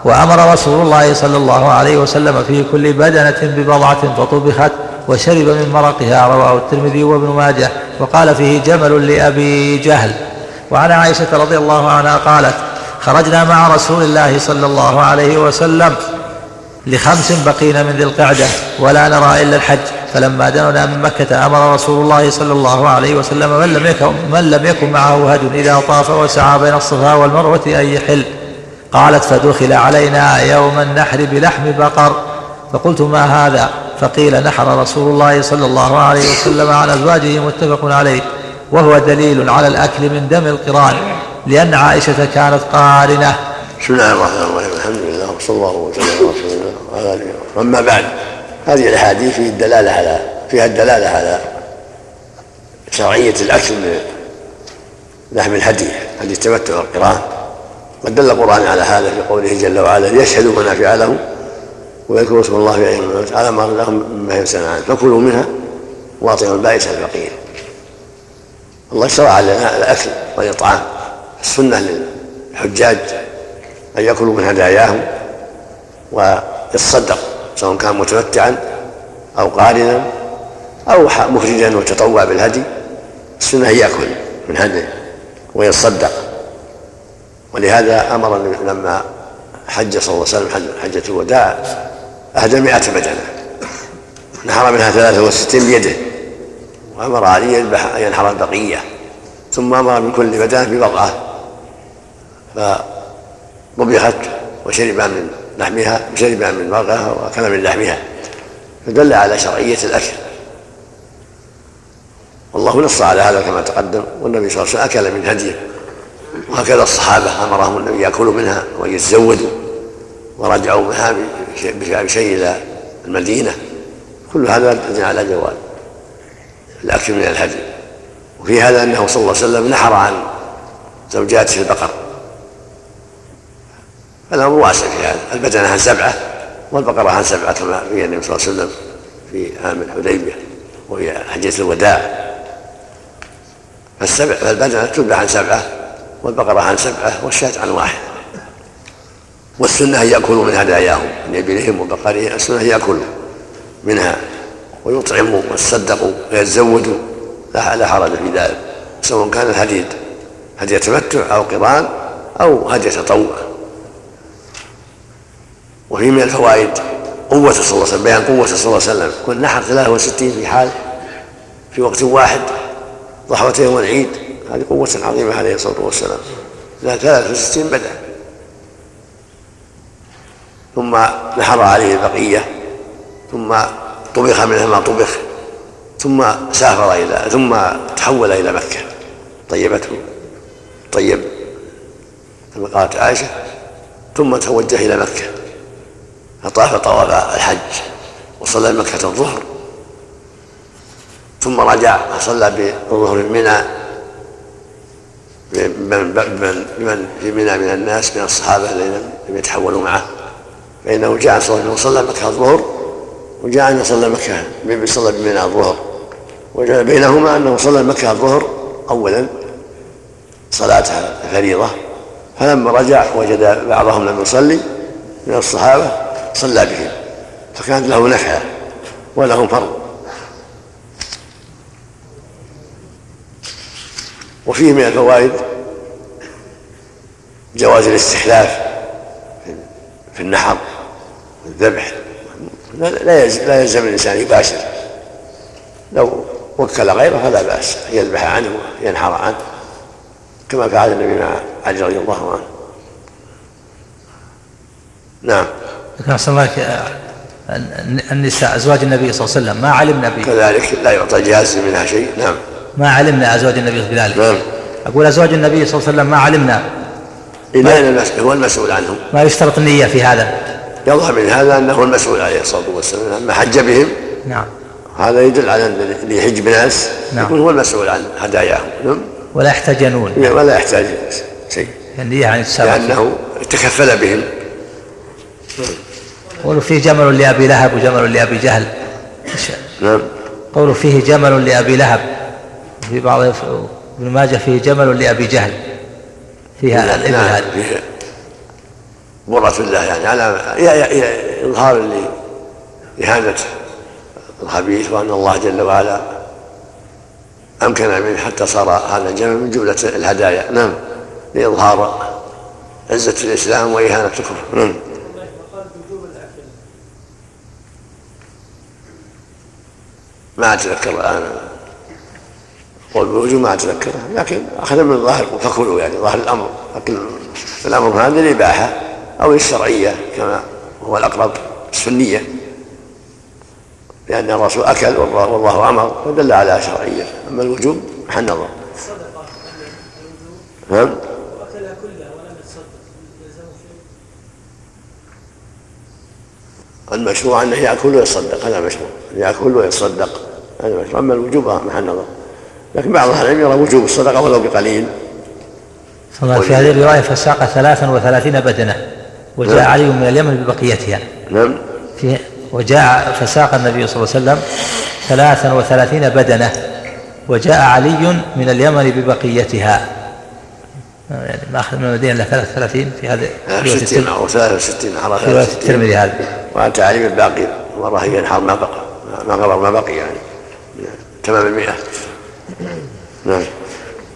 وأمر رسول الله صلى الله عليه وسلم في كل بدنة ببضعة فطبخت وشرب من مرقها رواه الترمذي وابن ماجه وقال فيه جمل لأبي جهل. وعن عائشة رضي الله عنها قالت خرجنا مع رسول الله صلى الله عليه وسلم لخمس بقين من ذي القعدة ولا نرى إلا الحج. فلما دنونا من مكة أمر رسول الله صلى الله عليه وسلم من لم يكن, من لم يكن معه هد إذا طاف وسعى بين الصفا والمروة أن يحل. قالت فدخل علينا يوم النحر بلحم بقر. فقلت ما هذا؟ فقيل نحر رسول الله صلى الله عليه وسلم عن أزواجه متفق عليه. وهو دليل على الأكل من دم القران لأن عائشة كانت قارنة. بسم الله الرحمن الرحيم. الحمد لله وصلى الله وسلم على رسول الله. أما بعد هذه الأحاديث فيه الدلالة على فيها الدلالة على شرعية الأكل من لحم الهدي هدي التمتع والقران. قد دل القرآن على هذا في قوله جل وعلا ليشهدوا منافع لهم ويذكروا اسم الله في أيام على ما لهم مما ينسون عنه. فكلوا منها واطعموا البائس الفقير. الله شرع لنا الأكل والإطعام. السنة للحجاج أن يأكلوا من هداياهم ويتصدق سواء كان متمتعا أو قارنا أو مفردا وتطوع بالهدي السنة يأكل من هدي ويتصدق. ولهذا أمر لما حج صلى الله عليه وسلم حجة الوداع أهدى مئة بدنة نحر منها ثلاثة وستين بيده وأمر علي أن ينحر البقية ثم أمر من كل بدنة ببضعة طبخت وشرب من لحمها وشرب من مرقها وأكل من لحمها. فدل على شرعية الأكل. والله نص على هذا كما تقدم. والنبي صلى الله عليه وسلم أكل من هديه. وهكذا الصحابة أمرهم النبي يأكلوا منها ويتزودوا ورجعوا منها بشيء إلى المدينة. كل هذا على جواز الأكل من الهدي. وفي هذا أنه صلى الله عليه وسلم نحر عن زوجاته البقر. الامر واسع في هذا. البدنه عن سبعة والبقرة عن سبعة كما في النبي صلى الله عليه وسلم في عام الحديبية وهي حجة الوداع. فالسبع فالبدنه تذبح عن سبعة والبقرة عن سبعة والشاة عن واحد. والسنة أن يأكلوا من هداياهم من ابلهم وبقرهم السنة أن يأكلوا منها ويطعموا ويتصدقوا ويتزودوا. لا حرج في ذلك سواء كان الهدي هدي تمتع أو قران أو هدي تطوع. وفي من الفوائد. قوة صلى الله عليه وسلم بيان قوة صلى الله عليه وسلم. كن نحر 63 في حال في وقت واحد ضحوتين والعيد. هذه قوة عظيمة عليه الصلاة والسلام. لا 63 بدأ. ثم نحر عليه البقية ثم طبخ منها ما طبخ ثم سافر إلى ثم تحول إلى مكة. طيبته. طيب. كما قالت عائشة ثم توجه إلى مكة. فطاف طواف الحج وصلى مكة الظهر. ثم رجع فصلى بالظهر منى بمن في منى من الناس من الصحابة الذين لم يتحولوا معه. فإنه جاء صلى الله وصلى مكة الظهر وجاء أن صلى مكة صلى بمنى الظهر. وجاء بينهما أنه صلى مكة الظهر أولا صلاة الفريضة فلما رجع وجد بعضهم لم يصلي من الصحابة صلى بهم فكانت له نفعه ولهم فرض. وفيه من الفوائد جواز الاستحلاف في النحر والذبح لا لا يلزم الإنسان يباشر. لو وكل غيره فلا بأس ان يذبح عنه وينحر عنه كما فعل النبي مع علي رضي الله عنه. نعم. لكن أحسن الله النساء أزواج النبي صلى الله عليه وسلم. ما علمنا به كذلك لا يعطى جاز منها شيء. نعم. ما علمنا أزواج النبي بذلك نعم. أقول أزواج النبي صلى الله عليه وسلم ما علمنا. إلا هو المسؤول عنهم. ما يشترط النية في هذا. يظهر من هذا أنه المسؤول عليه الصلاة والسلام لما حج بهم. نعم. هذا يدل على أن اللي يحج بناس. نعم. يكون هو المسؤول عن هداياهم. نعم. ولا يحتجنون ولا يحتاج شيء. النية يعني لأنه تكفل بهم. قولوا فيه جمل لأبي لهب وجمل لأبي جهل. نعم. قولوا فيه جمل لأبي لهب. في بعض ابن ماجه فيه جمل لأبي جهل. فيها الإبل نعم هذه. فيه برة الله يعني على إظهار لإهانة الخبيث وأن الله جل وعلا أمكن منه حتى صار هذا الجمل من جملة الهدايا. نعم لإظهار عزة الإسلام وإهانة الكفر. نعم. ما أتذكر الآن. قول بوجوب ما أتذكره لكن أخذ من ظاهر فكلوا يعني ظاهر الأمر. لكن الأمر هذا للإباحة أو للشرعية كما هو الأقرب السنية. لأن الرسول أكل والله أمر فدل على شرعية. أما الوجوب محل نظر. نعم المشروع أنه يأكل ويصدق. هذا مشروع. يأكل ويتصدق هذا مشروع أما الوجوب محل نظر. لكن بعض أهل العلم يرى وجوب الصدقة ولو بقليل. في هذه الرواية فساق ثلاثا وثلاثين بدنة. وجاء نعم. علي من اليمن ببقيتها. نعم. في وجاء فساق النبي صلى الله عليه وسلم ثلاثا وثلاثين بدنة. وجاء علي من اليمن ببقيتها. يعني ما أخذ من المدينة إلا 33 في هذه رواية 60 أو 63 في رواية الترمذي هذه وأنت علي بالباقي مرة ينحر ما بقى. ما قرر ما بقي يعني. تمام المئة نعم.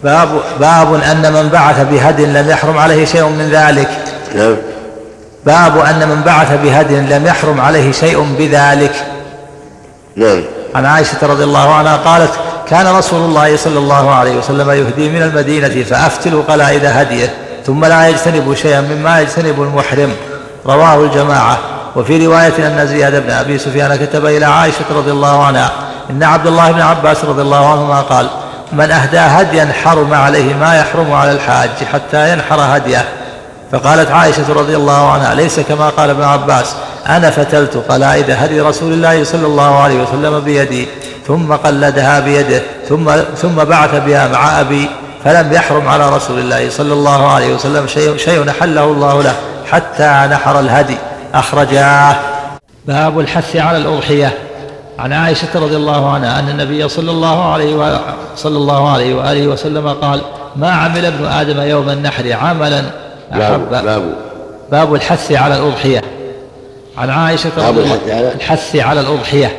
باب باب أن من بعث بهدي لم يحرم عليه شيء من ذلك. نعم. باب أن من بعث بهدي لم يحرم عليه شيء بذلك. نعم. عن عائشة رضي الله عنها قالت كان رسول الله صلى الله عليه وسلم يهدي من المدينة فأفتل قلائد هديه ثم لا يجتنب شيئا مما يجتنب المحرم. رواه الجماعة. وفي رواية أن زياد بن أبي سفيان كتب إلى عائشة رضي الله عنها إن عبد الله بن عباس رضي الله عنهما قال من أهدى هديا حرم عليه ما يحرم على الحاج حتى ينحر هديه. فقالت عائشة رضي الله عنها ليس كما قال ابن عباس أنا فتلت قلائد هدي رسول الله صلى الله عليه وسلم بيدي ثم قلدها بيده ثم ثم بعث بها مع أبي فلم يحرم على رسول الله صلى الله عليه وسلم شيء شيء حله الله له حتى نحر الهدي. أخرجاه. باب الحث على الأضحية. عن عائشة رضي الله عنها أن النبي صلى الله عليه و... صلى الله عليه وآله وسلم قال ما عمل ابن آدم يوم النحر عملا باب باب. باب الحث على الأضحية. عن عائشة رضي الله عنها الحث على الأضحية.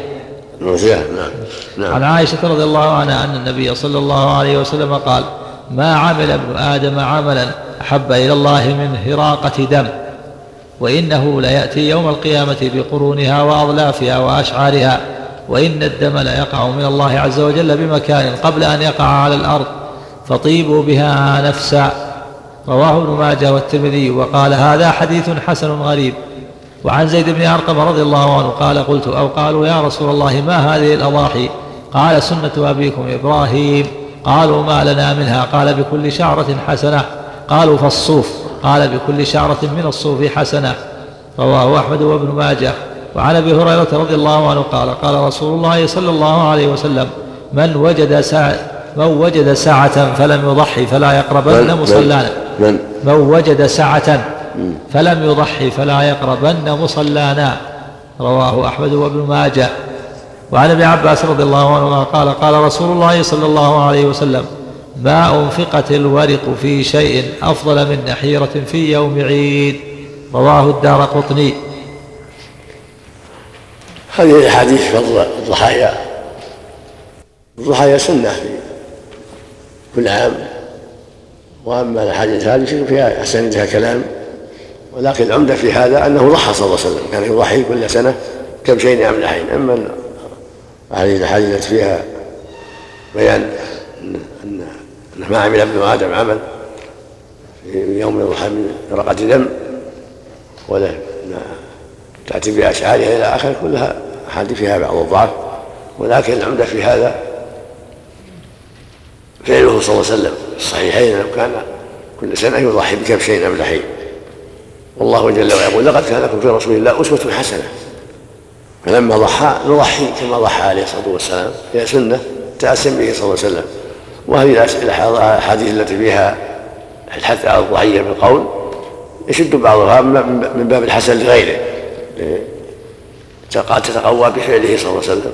الأضحية نعم نعم. عن عائشة رضي الله عنها أن النبي صلى الله عليه وسلم قال ما عمل ابن آدم عملا أحب إلى الله من هراقة دم وإنه ليأتي يوم القيامة بقرونها وأظلافها وأشعارها وإن الدم ليقع من الله عز وجل بمكان قبل أن يقع على الأرض فطيبوا بها نفسا. رواه ابن ماجه والترمذي وقال هذا حديث حسن غريب. وعن زيد بن أرقم رضي الله عنه قال قلت أو قالوا يا رسول الله ما هذه الأضاحي؟ قال سنة أبيكم إبراهيم. قالوا ما لنا منها؟ قال بكل شعرة حسنة. قالوا فالصوف. قال بكل شعرة من الصوف حسنة. رواه أحمد وابن ماجه. وعن أبي هريرة رضي الله عنه قال قال رسول الله صلى الله عليه وسلم من وجد ساعة من وجد ساعة فلم يضحي فلا يقربن مصلانا. من من وجد ساعة فلم يضحي فلا يقربن مصلانا. رواه أحمد وابن ماجه. وعن ابن عباس رضي الله عنهما قال قال رسول الله صلى الله عليه وسلم ما أنفقت الورق في شيء أفضل من نحيرة في يوم عيد. رواه الدار قطني. هذه الأحاديث فضل الضحايا الضحايا سنة في كل عام. وأما الأحاديث هذه فيها اسانيدها كلام. ولكن العمدة في هذا أنه ضحى صلى الله عليه وسلم. كان يضحي كل سنة كبشين املحين أما هذه الأحاديث التي فيها بيان ان ما عمل ابن آدم عمل في يوم يضحى من رقه دم. ولا تأتي بأشعارها إلى آخره كلها أحاديث فيها بعض الضعف ولكن العمدة في هذا فعله صلى الله عليه وسلم. في الصحيحين أنه كان كل سنة يضحي بكبشين أملحين والله جل وعلا يقول لقد كان لكم في رسول الله أسوة حسنة. فلما ضحى نضحي كما ضحى عليه الصلاة والسلام هي سنة تأسم به صلى الله عليه وسلم. وهذه الأحاديث التي فيها الحث على الضحية بالقول يشد بعضها من باب الحسن لغيره. قد تتقوى بفعله صلى الله عليه وسلم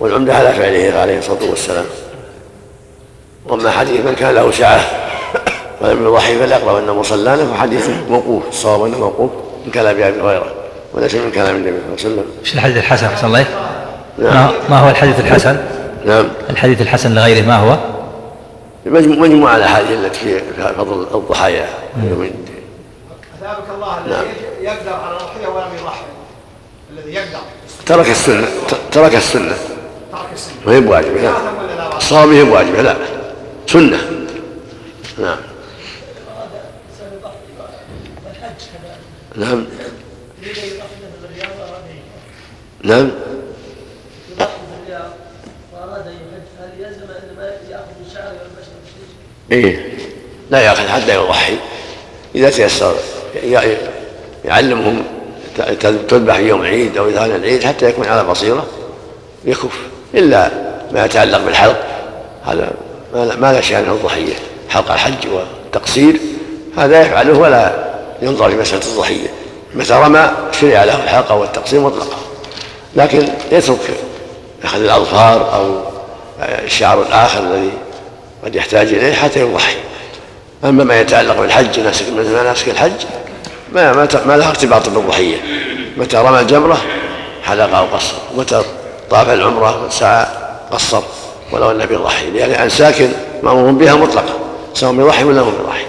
والعمدة على فعله عليه الصلاة والسلام وأما حديث من كان له سعة ولم يضحي فالأقرب أن مصلانا فحديثه موقوف الصواب أنه موقوف من كلام أبي هريرة وليس من كلام النبي صلى الله عليه وسلم إيش الحديث الحسن أحسن الله؟ نعم. ما- هو الحديث الحسن؟ نعم الحديث الحسن لغيره ما هو؟ مجموعة الأحاديث التي في فضل الضحايا يوم أثابك الله نعم. الذي يقدر على الأضحية ولم يضحي الذي ترك السنة ت- ترك السنة ترك السنة. ما هي بواجبة لا؟ الصواب هي بواجبة لا. سنة. نعم. نعم. نعم. إيه. لا ياخذ حتى يضحي. إذا تيسر يعلمهم تذبح يوم أو اذا كان العيد حتى يكون على بصيرة. يكف إلا ما يتعلق بالحلق. هذا ما لا- شأنه الضحية. حلق الحج والتقصير. هذا يفعله ولا ينظر في مسألة الضحية. متى رمى شرع له الحلقة والتقصير مطلقا. لكن يترك أخذ الأظفار أو الشعر الآخر الذي قد يحتاج إليه حتى يضحي. أما ما يتعلق بالحج ناسك الحج ما ما, ما له ارتباط بالضحيه متى رمى الجمره حلق أو قصر. متى طاف العمرة سعى قصر. ولو انه بيضحي لأن انساك مامور بها مطلقة. سواء بيضحي ولا هو بيضحي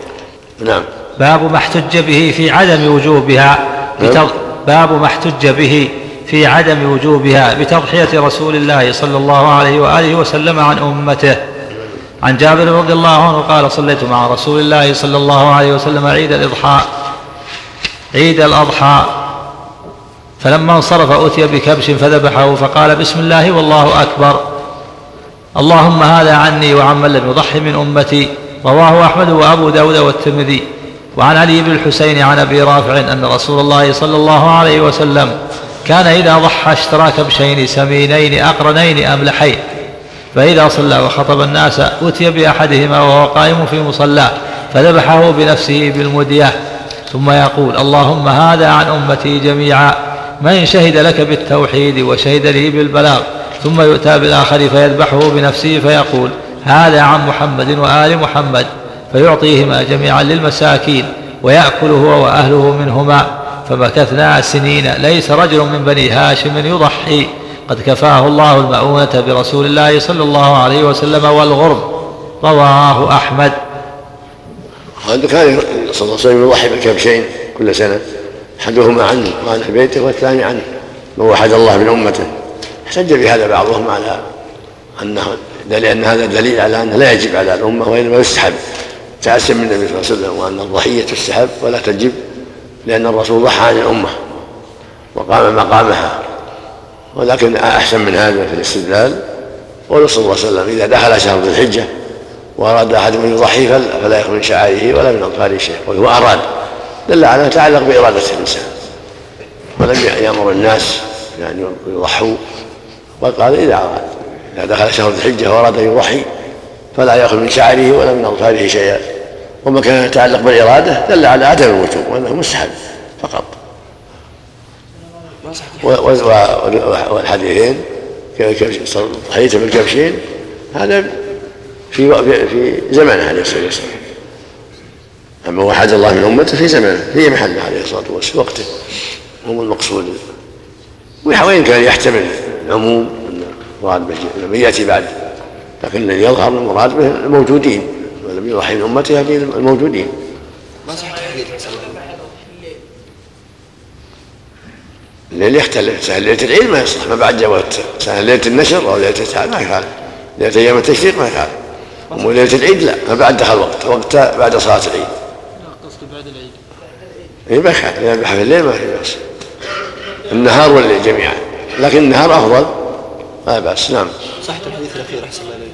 نعم. باب ما احتج به في عدم وجوبها بتض... باب ما احتج به في عدم وجوبها بتضحية رسول الله صلى الله عليه وآله وسلم عن أمته. عن جابر رضي الله عنه قال صليت مع رسول الله صلى الله عليه وسلم عيد الإضحى. عيد الأضحى. فلما انصرف أتي بكبش فذبحه فقال بسم الله والله أكبر. اللهم هذا عني وعمن لم يضح من أمتي. رواه أحمد وأبو داود والترمذي. وعن علي بن الحسين عن أبي رافع أن رسول الله صلى الله عليه وسلم كان إذا ضحى اشترى كبشين سمينين أقرنين أملحين. فإذا صلى وخطب الناس أتي بأحدهما وهو قائم في مصلاه فذبحه بنفسه بالمدية. ثم يقول اللهم هذا عن أمتي جميعا من شهد لك بالتوحيد وشهد لي بالبلاغ ثم يؤتى بالآخر فيذبحه بنفسه فيقول هذا عن محمد وآل محمد فيعطيهما جميعا للمساكين ويأكل هو وأهله منهما فمكثنا سنين ليس رجل من بني هاشم يضحي قد كفاه الله المؤونة برسول الله صلى الله عليه وسلم والغرب رواه أحمد. هذا كان صلى الله عليه وسلم يضحي بكبشين كل سنة. أحدهما عنه وعن بيته والثاني عنه. من وحد الله من أمته. احتج بهذا بعضهم على أنه لأن هذا دليل على أنه لا يجب على الأمة وإنما يستحب. تعسم من النبي صلى الله عليه وسلم وأن الضحية تستحب ولا تجب لأن الرسول ضحى عن الأمة وقام مقامها. ولكن أحسن من هذا في الاستدلال قول صلى الله عليه وسلم إذا دخل شهر ذي الحجة وأراد أحد أن يضحي فل- فلا يكن من شعائره ولا من اطفاله شيء وهو أراد. دل على انه يتعلق بإرادة الإنسان. ولم يأمر الناس بان يضحوا. وقال إذا أراد إذا دخل شهر ذي الحجة وأراد أن يضحي فلا ياخذ من شعره ولا من أظفاره شيئا. وما كان يتعلق بالإرادة دل على عدم الوجوب وأنه مستحب فقط. والحديثين كبش- ضحيته بالكبشين؟ هذا في في في زمانه عليه الصلاة والسلام. أما وحد الله من أمته في زمانه في محله عليه الصلاة والسلام وقته. هو المقصود وين كان يحتمل العموم المراد به من يأتي بعد لكن الذي يظهر المراد به الموجودين ولم يضحي من أمته الموجودين. ما صح الليل يختلف سهل ليلة العيد ما يصلح ما بعد جوات سهل ليلة النشر أو ليلة ما يخالف. ليلة أيام التشريق ما يخالف. أما ليلة العيد لا ما بعد دخل وقت وقت بعد صلاة العيد. قصدي بعد العيد. اي ما يخالف في الليل ما في بأس. النهار والليل جميعا. لكن النهار أفضل. لا بأس نعم. صحة الحديث الأخير أحسن الله إليك.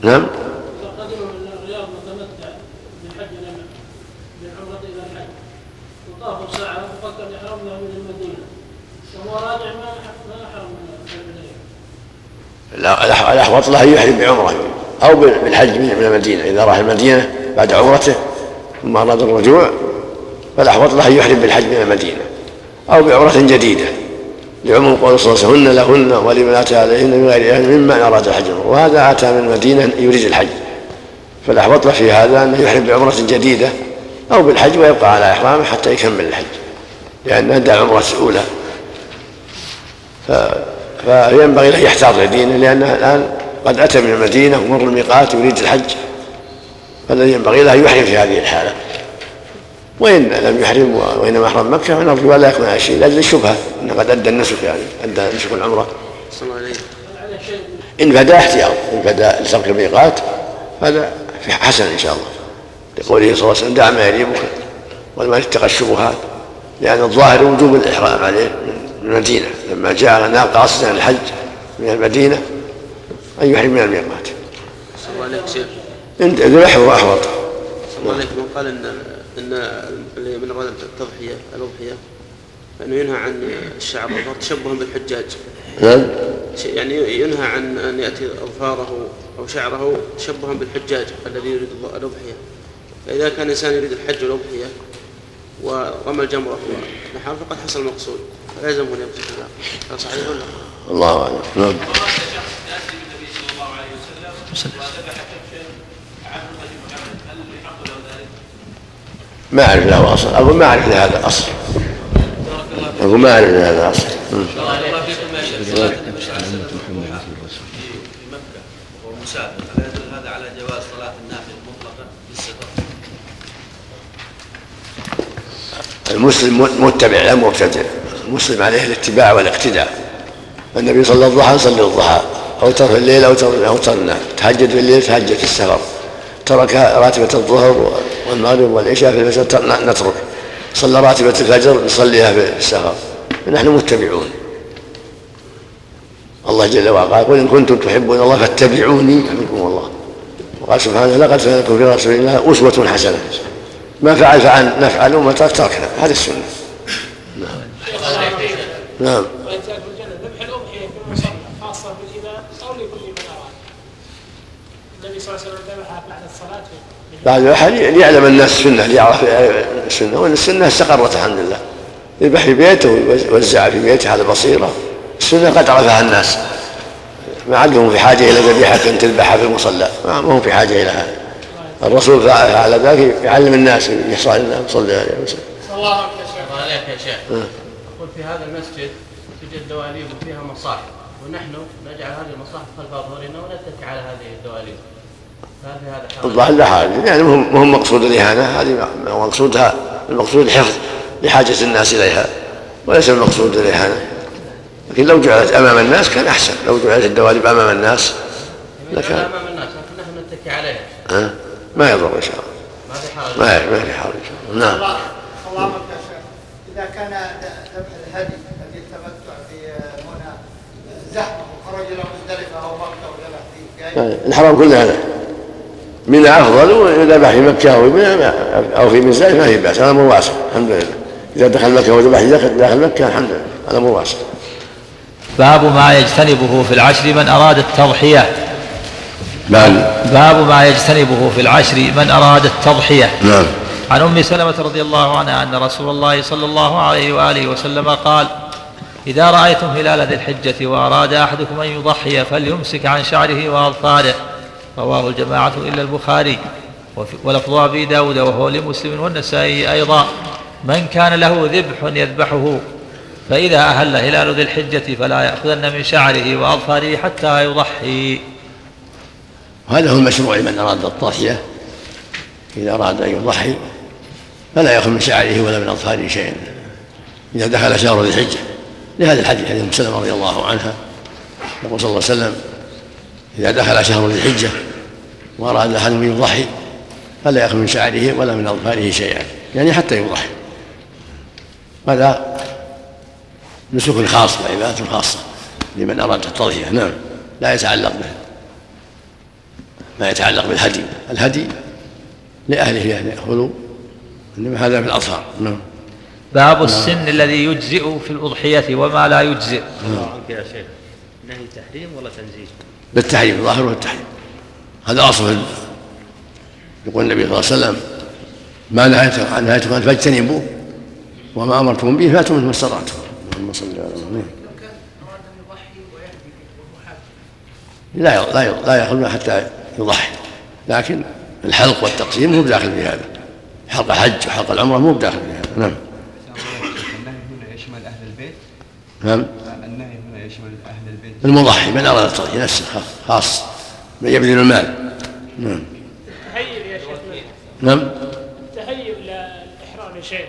نعم قدموا من الرياض متمتع بالحج لما بالعمرة إلى الحج وطافوا ساعة وفكر يحرمنا من المدينة وهو راجع ما ما حرم من البداية لا الأح- الأحوط له ان يحرم بعمره. أو بالحج من المدينة. إذا راح المدينة بعد عمرته ثم أراد الرجوع فالأحوط له ان يحرم بالحج من المدينة. أو بعمرة جديدة. لعموم قول صلى الله عليه وسلم هن لهن اتى عليهن من غير أهل مما أراد الحج. وهذا أتى من المدينة يريد الحج. فالأحوط له في هذا أنه يحرم بعمرة جديدة أو بالحج ويبقى على إحرامه حتى يكمل الحج. لأنه أدى العمرة الأولى. ف... فينبغي له يحتاط لدينه لأنه الآن قد أتى من المدينة ومر الميقات يريد الحج. فالذي ينبغي له أن يحرم في هذه الحالة. وإن لم يحرم وإنما أحرم مكة فنرجو ألا يكون شيء. لأجل الشبهة أنه قد أدى النسك يعني أدى نسك العمرة. إن بدا احتياط إن بدأ لترك الميقات هذا حسن إن شاء الله. لقوله صلى الله عليه وسلم دع ما يريبك وما اتقى الشبهات. لأن الظاهر وجوب الإحرام عليه من المدينة لما جاء ناقة قاصدا الحج من المدينة أن يحرم من الميقات صلى الله عليك شيخ إن ذبح هو أحوط. عليك من قال ان إن اللي من أراد التضحية الأضحية فانه ينهى عن الشعر تشبها بالحجاج. نعم. يعني ينهى عن أن يأتي أظفاره أو شعره تشبها بالحجاج الذي يريد الأضحية. فإذا كان الانسان يريد الحج والأضحية ورمى الجمره ونحر فقد حصل المقصود أن يبقى كذا هذا صحيح. ولا لا؟ الله أعلم. نعم. ما أعرف له أصل أقول ما أعرف لهذا أصل أقول ما مسافر ألا يدل هذا على جواز صلاة النافلة بالسفر؟ المسلم متبع لا مبتدع. المسلم عليه الاتباع والاقتداء. النبي صلى الضحى صلى الضحى اوتر في الليل اوتر النهار تهجد في الليل تهجد في السفر. ترك راتبة الظهر والمغرب والعشاء في الفجر تر- نترك. صلى راتبة الفجر نصليها في السفر. نحن متبعون. الله جل وعلا قال قل إن كنتم تحبون الله فاتبعوني يحببكم الله. وقال سبحانه لقد كان في رسول الله أسوة حسنة. ما فعل فعل نفعل وما ترك تركنا. هذه السنة. نعم. في الجنة ذبح الأضحية في المصلى خاصة بالإمام أو لكل من أراد النبي صلى الله عليه وسلم ذبحها بعد الصلاة بعد الأحد ليعلم الناس السنة ليعرف السنة وأن السنة استقرت الحمد لله. يذبح في بيته ويوزع في بيته على بصيرة السنة قد عرفها الناس. ما عندهم في حاجة إلى ذبيحة تذبحها في المصلى. ما هم في حاجة إلى هذا. الرسول فعل على ذلك يعلم الناس يحصل الناس صلى عليه وسلم. الله الله عليك يا شيخ. أقول في هذا المسجد توجد دواليب وفيها مصاحف. ونحن نجعل هذه المصاحف خلف أظهرنا ونتكي على هذه الدواليب. فهل في هذا؟ الظاهر لا حاجة يعني مهم مقصود الإهانة. هذه ما مقصودها. المقصود الحفظ لحاجة الناس إليها. وليس المقصود الإهانة. لكن لو جعلت أمام الناس كان أحسن. لو جعلت الدواليب أمام الناس لكان أمام الناس لكن نحن نتكي عليها. ها؟ ما يضر إن شاء الله. ما في حرج ما في حرج نعم. الله الله أكبر يا شيخ. إذا كان الهدي الذي التمتع في منى زحمة وخرج إلى مزدلفة أو مكة وذبح فيه يعني الحرام كله هذا. من أفضل وذبح في أو في أو في مزدلفة ما في بأس هذا أمر واسع الحمد لله. إذا دخل مكة وذبح داخل مكة الحمد لله. هذا أمر واسع باب ما يجتنبه في العشر من أراد التضحية. نعم. باب ما يجتنبه في العشر من أراد التضحية. نعم. عن أم سلمة رضي الله عنها أن رسول الله صلى الله عليه وآله وسلم قال إذا رأيتم هلال ذي الحجة وأراد أحدكم أن يضحي فليمسك عن شعره واظفاره رواه الجماعة إلا البخاري ولفظ أبي داود وهو لمسلم والنسائي أيضا من كان له ذبح يذبحه فإذا أهل هلال ذي الحجة فلا يأخذن من شعره وأظفاره حتى يضحي وهذا هو المشروع لمن أراد التضحية إذا أراد أن يضحي. فلا يأخذ من شعره ولا من أظفاره شيئا. إذا دخل شهر ذي الحجة لهذا الحديث حديث أم سلمة رضي الله عنها يقول صلى الله عليه وسلم إذا دخل شهر ذي الحجة وأراد أحد أن يضحي فلا يأخذ من شعره ولا من أظفاره شيئا. يعني حتى يضحي. هذا نسك خاص وعبادة خاصة لمن أراد التضحية. نعم لا يتعلق به. ما يتعلق بالهدي. الهدي لأهله أن يأخذوا إنما هذا في الأطهار نعم. باب السن الذي يجزئ في الأضحية وما لا يجزئ. الله عنك يا شيخ نهي تحريم ولا تنزيل؟ بالتحريم ظاهره التحريم. هذا أصل يقول النبي صلى الله عليه وسلم ما نهيتكم عن نهيتكم أن فاجتنبوه وما أمرتم به فاتوا منه ما استطعتم. اللهم صل على محمد. لا لا لا يأخذ حتى يضحي لكن الحلق والتقسيم مو بداخل في هذا. حلق الحج وحلق العمرة مو بداخل في هذا نعم. النهي هنا يشمل أهل البيت نعم. النهي هنا يشمل أهل البيت المضحي من أراد التضحية نفسه خاص من يبذل المال. نعم. تهيئ يا شيخ. نعم. تهيئ للإحرام يا شيخ.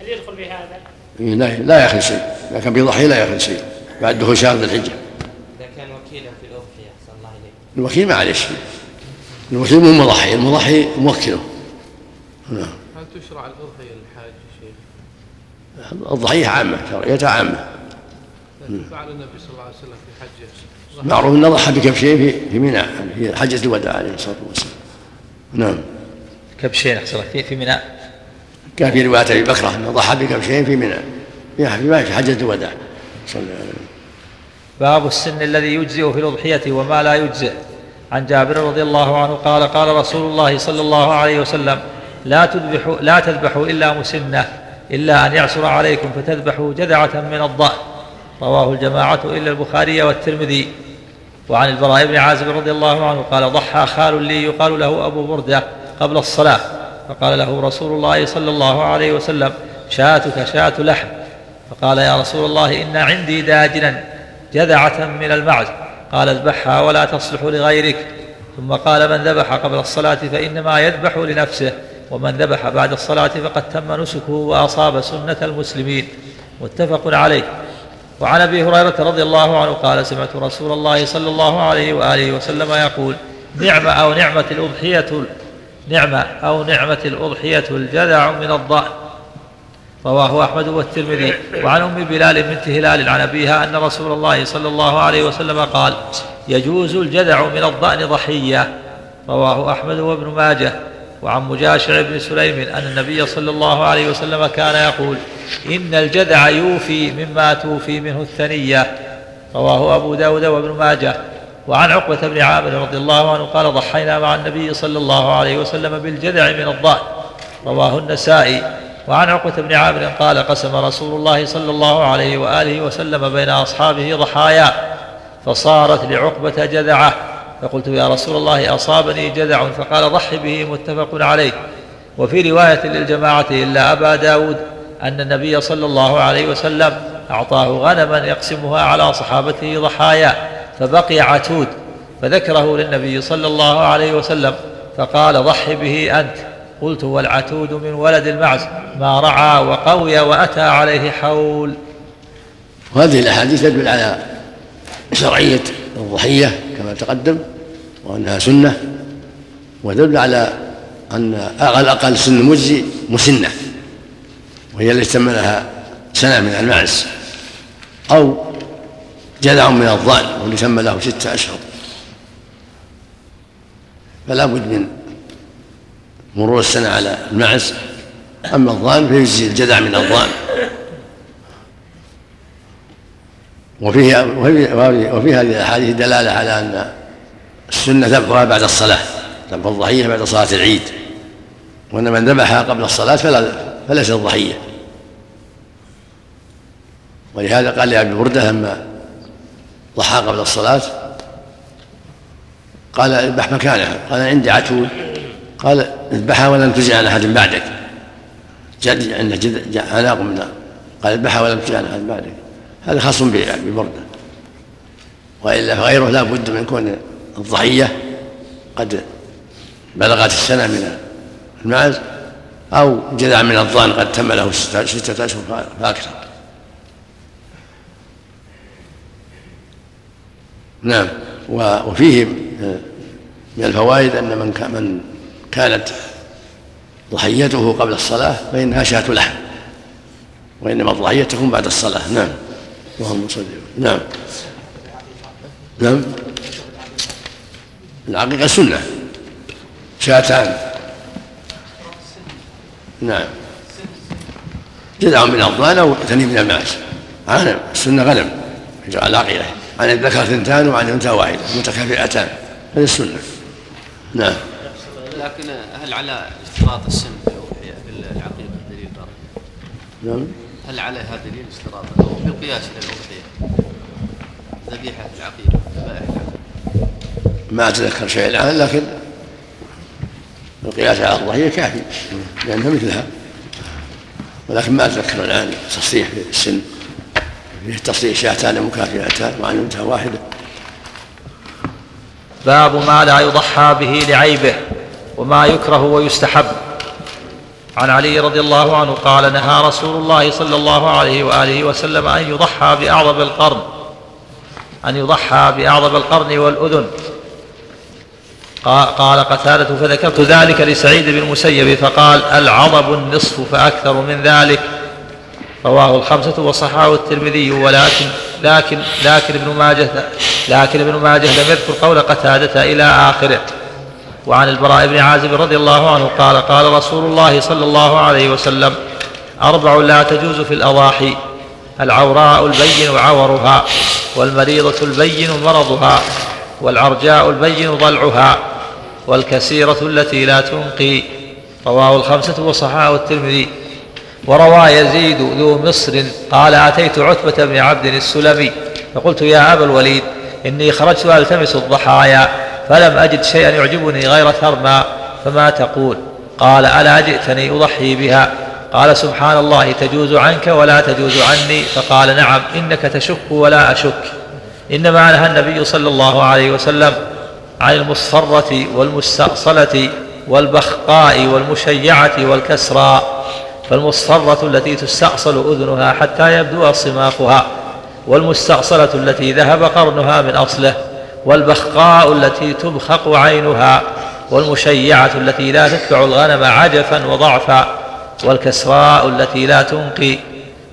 هل يدخل في هذا؟ إيه، لا لا يخل شيء إذا كان بيضحي لا يخل شيء بعد دخول شهر ذي الحجة. إذا كان وكيلا في الأضحية أحسن الله إليك. الوكيل ما عليه شيء الوكيل مو مضحي المضحي موكله نعم. هل تشرع الأضحية للحاج يا شيخ؟ الضحية عامة شرعيتها عامة. لكن فعل النبي صلى الله عليه وسلم في حجه معروف انه ضحى بكبشين في في منى في حجة الوداع عليه الصلاة والسلام. نعم. كبشين أحسن الله في في منى؟ كان في رواية أبي بكرة انه ضحى بكبشين في منى. في في حجة الوداع. صلى الله عليه وسلم. باب السن الذي يجزئ في الأضحية وما لا يجزئ. عن جابر رضي الله عنه قال قال رسول الله صلى الله عليه وسلم لا تذبحوا لا تذبحوا إلا مسنة إلا أن يعسر عليكم فتذبحوا جذعة من الضأن. رواه الجماعة إلا البخاري والترمذي. وعن البراء بن عازب رضي الله عنه قال ضحى خال لي يقال له أبو بردة قبل الصلاة. فقال له رسول الله صلى الله عليه وسلم شاتك شاة لحم. فقال يا رسول الله إن عندي داجنا جذعة من المعز. قال اذبحها ولا تصلح لغيرك. ثم قال من ذبح قبل الصلاة فإنما يذبح لنفسه. ومن ذبح بعد الصلاة فقد تم نسكه وأصاب سنة المسلمين. متفق عليه. وعن أبي هريرة رضي الله عنه قال سمعت رسول الله صلى الله عليه وآله وسلم يقول نعمة أو نعمة الأضحية نعمة أو نعمة الأضحية الجذع من الضأن. رواه أحمد والترمذي. وعن أم بلال بنت هلال عن أبيها أن رسول الله صلى الله عليه وسلم قال يجوز الجذع من الضأن ضحية. رواه أحمد وابن ماجه. وعن مجاشع بن سليم أن النبي صلى الله عليه وسلم كان يقول إن الجذع يوفي مما توفي منه الثنية. رواه أبو داود وابن ماجه. وعن عقبة بن عامر رضي الله عنه قال ضحينا مع النبي صلى الله عليه وسلم بالجذع من الضأن. رواه النسائي. وعن عقبة بن عامر قال قسم رسول الله صلى الله عليه وآله وسلم بين أصحابه ضحايا. فصارت لعقبة جذعه فقلت يا رسول الله أصابني جذع فقال ضح به متفق عليه. وفي رواية للجماعة إلا أبا داود أن النبي صلى الله عليه وسلم أعطاه غنما يقسمها على صحابته ضحايا فبقي عتود فذكره للنبي صلى الله عليه وسلم فقال ضح به أنت. قلت والعتود من ولد المعز ما رعى وقوي وأتى عليه حول. وهذه الأحاديث تدل على شرعية الضحية كما تقدم وأنها سنة ودل على أن على الأقل سن المجزي مسنة وهي التي تم لها سنة من المعز أو جذع من الضأن واللي تم له ستة أشهر. فلا بد من مرور السنة على المعز أما الضأن فيجزي الجذع من الضأن. وفيه وفي هذه الأحاديث دلالة على أن السنة ذبحها بعد الصلاة ذبح الضحية بعد صلاة العيد. وأن من ذبحها قبل الصلاة فلا فليس الضحية. ولهذا قال لأبي بردة لما ضحى قبل الصلاة قال اذبح مكانها. قال عندي عتول قال اذبحها ولن تجزي عن أحد بعدك. جد عنده عناق من قال اذبحها ولم تجزي عن أحد بعدك. هذا خاص ببردة. وإلا فغيره لا بد من كون الضحية قد بلغت السنة من المعز أو جذع من الضان قد تم له ستة أشهر فأكثر نعم. وفيه من الفوائد أن من من كانت ضحيته قبل الصلاة فإنها شاة لحم وإنما الضحية تكون بعد الصلاة. نعم. اللهم صل نعم. نعم. العقيقة سنة. شاتان. نعم. جذع من الضان أو ثني من الماس غنم السنة غنم. العقيقة عن الذكر ثنتان وعن الأنثى واحدة. متكافئتان. هذه السنة. نعم. لكن هل على اشتراط السن في العقيقة دليل نعم. هل عليها دليل اشتراط بالقياس إلى الاضحيه ذبيحة العقيقه ذبائح ما اتذكر شيء الآن لكن القياس على الضحية كافي لأنها مثلها. ولكن ما أتذكر الآن تصريح في السن. فيه تصريح شاتان مكافئتان وعن انتهى واحدة. باب ما لا يضحى به لعيبه وما يكره ويستحب. عن علي رضي الله عنه قال نهى رسول الله صلى الله عليه وآله وسلم أن يضحى بأعظم القرن أن يضحى بأعظم القرن والأذن. قال قتادة فذكرت ذلك لسعيد بن المسيب فقال العضب النصف فأكثر من ذلك. رواه الخمسة وصححه الترمذي ولكن لكن لكن ابن ماجه لكن ابن ماجه لم يذكر قول قتادة إلى آخره. وعن البراء بن عازب رضي الله عنه قال قال رسول الله صلى الله عليه وسلم أربع لا تجوز في الأضاحي العوراء البين عورها والمريضة البين مرضها والعرجاء البين ضلعها والكسيرة التي لا تنقي. رواه الخمسة وصححه الترمذي. وروى يزيد ذو مصر قال أتيت عتبة بن عبد السلمي فقلت يا أبا الوليد إني خرجت ألتمس الضحايا. فلم أجد شيئا يعجبني غير ثرما. فما تقول؟ قال ألا جئتني أضحي بها؟ قال سبحان الله تجوز عنك ولا تجوز عني؟ فقال نعم إنك تشك ولا أشك. إنما نهى النبي صلى الله عليه وسلم عن المصفرة والمستأصلة والبخقاء والمشيعة والكسرى. فالمصفرة التي تستأصل أذنها حتى يبدو صماخها والمستأصلة التي ذهب قرنها من أصله. والبخقاء التي تبخق عينها والمشيعة التي لا تتبع الغنم عجفا وضعفا والكسراء التي لا تنقي.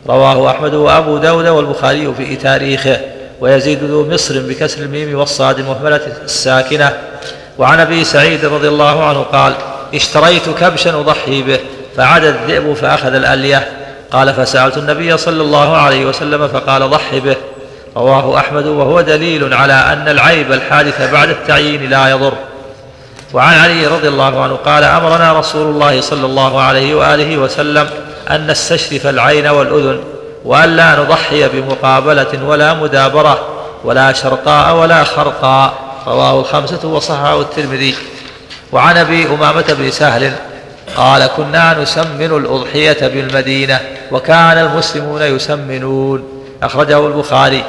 رواه أحمد وأبو داود والبخاري في تاريخه. ويزيد ذو مصر بكسر الميم والصاد المهملة الساكنة. وعن أبي سعيد رضي الله عنه قال اشتريت كبشا أضحي به فعاد الذئب فأخذ الألية. قال فسألت النبي صلى الله عليه وسلم فقال ضح به. رواه أحمد وهو دليل على أن العيب الحادث بعد التعيين لا يضر. وعن علي رضي الله عنه قال أمرنا رسول الله صلى الله عليه وآله وسلم أن نستشرف العين والأذن وأن لا نضحي بمقابلة ولا مدابرة ولا شرقاء ولا خرقاء رواه الخمسة وصححه الترمذي. وعن أبي أمامة بن سهل قال كنا نسمن الأضحية بالمدينة وكان المسلمون يسمنون. أخرجه البخاري.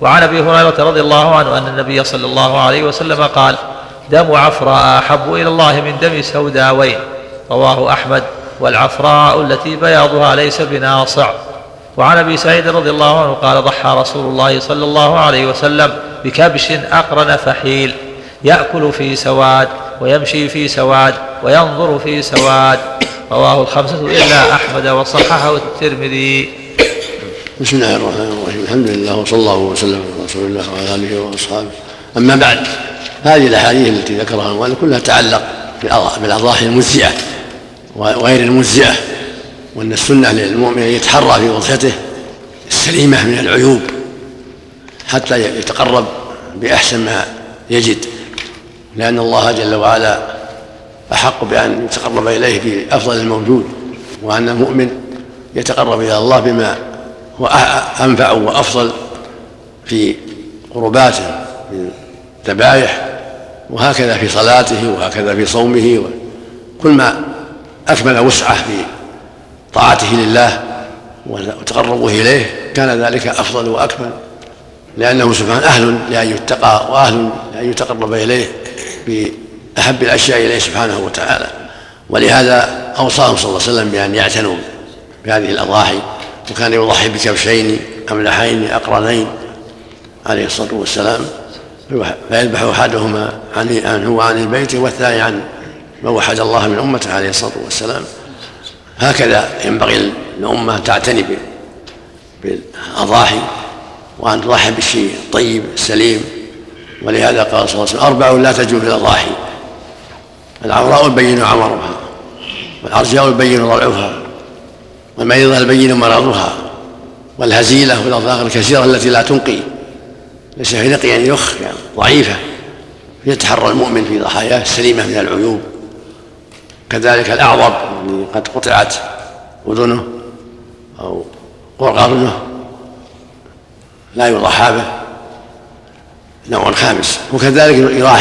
وعن أبي هريرة رضي الله عنه أن النبي صلى الله عليه وسلم قال دم عفراء أحب إلى الله من دم سوداوين. رواه أحمد. والعفراء التي بياضها ليس بناصع. وعن أبي سعيد رضي الله عنه قال ضحى رسول الله صلى الله عليه وسلم بكبش أقرن فحيل يأكل في سواد ويمشي في سواد وينظر في سواد. رواه الخمسة إلا أحمد وصححه الترمذي. بسم الله الرحمن الرحيم. الحمد لله وصلى الله وسلم على رسول الله وعلى آله وأصحابه. أما بعد هذه الأحاديث التي ذكرها المؤلف كلها تتعلق بالأضاحي المجزئة وغير المجزئة وأن السنة للمؤمن أن يتحرى في وضحيته السليمة من العيوب حتى يتقرب بأحسن ما يجد. لأن الله جل وعلا أحق بأن يتقرب إليه بأفضل الموجود وأن المؤمن يتقرب إلى الله بما هو أنفع وأفضل في قرباته من ذبائح وهكذا في صلاته وهكذا في صومه كل ما أكمل وسعة في طاعته لله وتقربه إليه كان ذلك أفضل وأكمل لأنه سبحانه أهل لأن يتقى وأهل لأن يتقرب إليه بأحب الأشياء إليه سبحانه وتعالى. ولهذا أوصاهم صلى الله عليه وسلم بأن يعتنوا بهذه الأضاحي وكان يضحي بكبشين أملحين أقرنين عليه الصلاة والسلام. فيذبح أحدهما عنه وعن البيت والثاني عن من وحد الله من أمته عليه الصلاة والسلام. هكذا ينبغي الأمة تعتني بالأضاحي وأن تضحي بالشيء الطيب السليم ولهذا قال صلى الله عليه وسلم أربع لا تجوز الأضاحي. العوراء البين عمرها والأرجاء البين ضلعها والمريضة البين مرضها والهزيلة والأضاغ الكثيرة التي لا تنقي. ليس في نقي يعني يخ يعني ضعيفة يتحرى المؤمن في ضحاياه السليمة من العيوب. كذلك الأعظم الذي قد قطعت أذنه أو قرنه لا يضحى به نوع خامس. وكذلك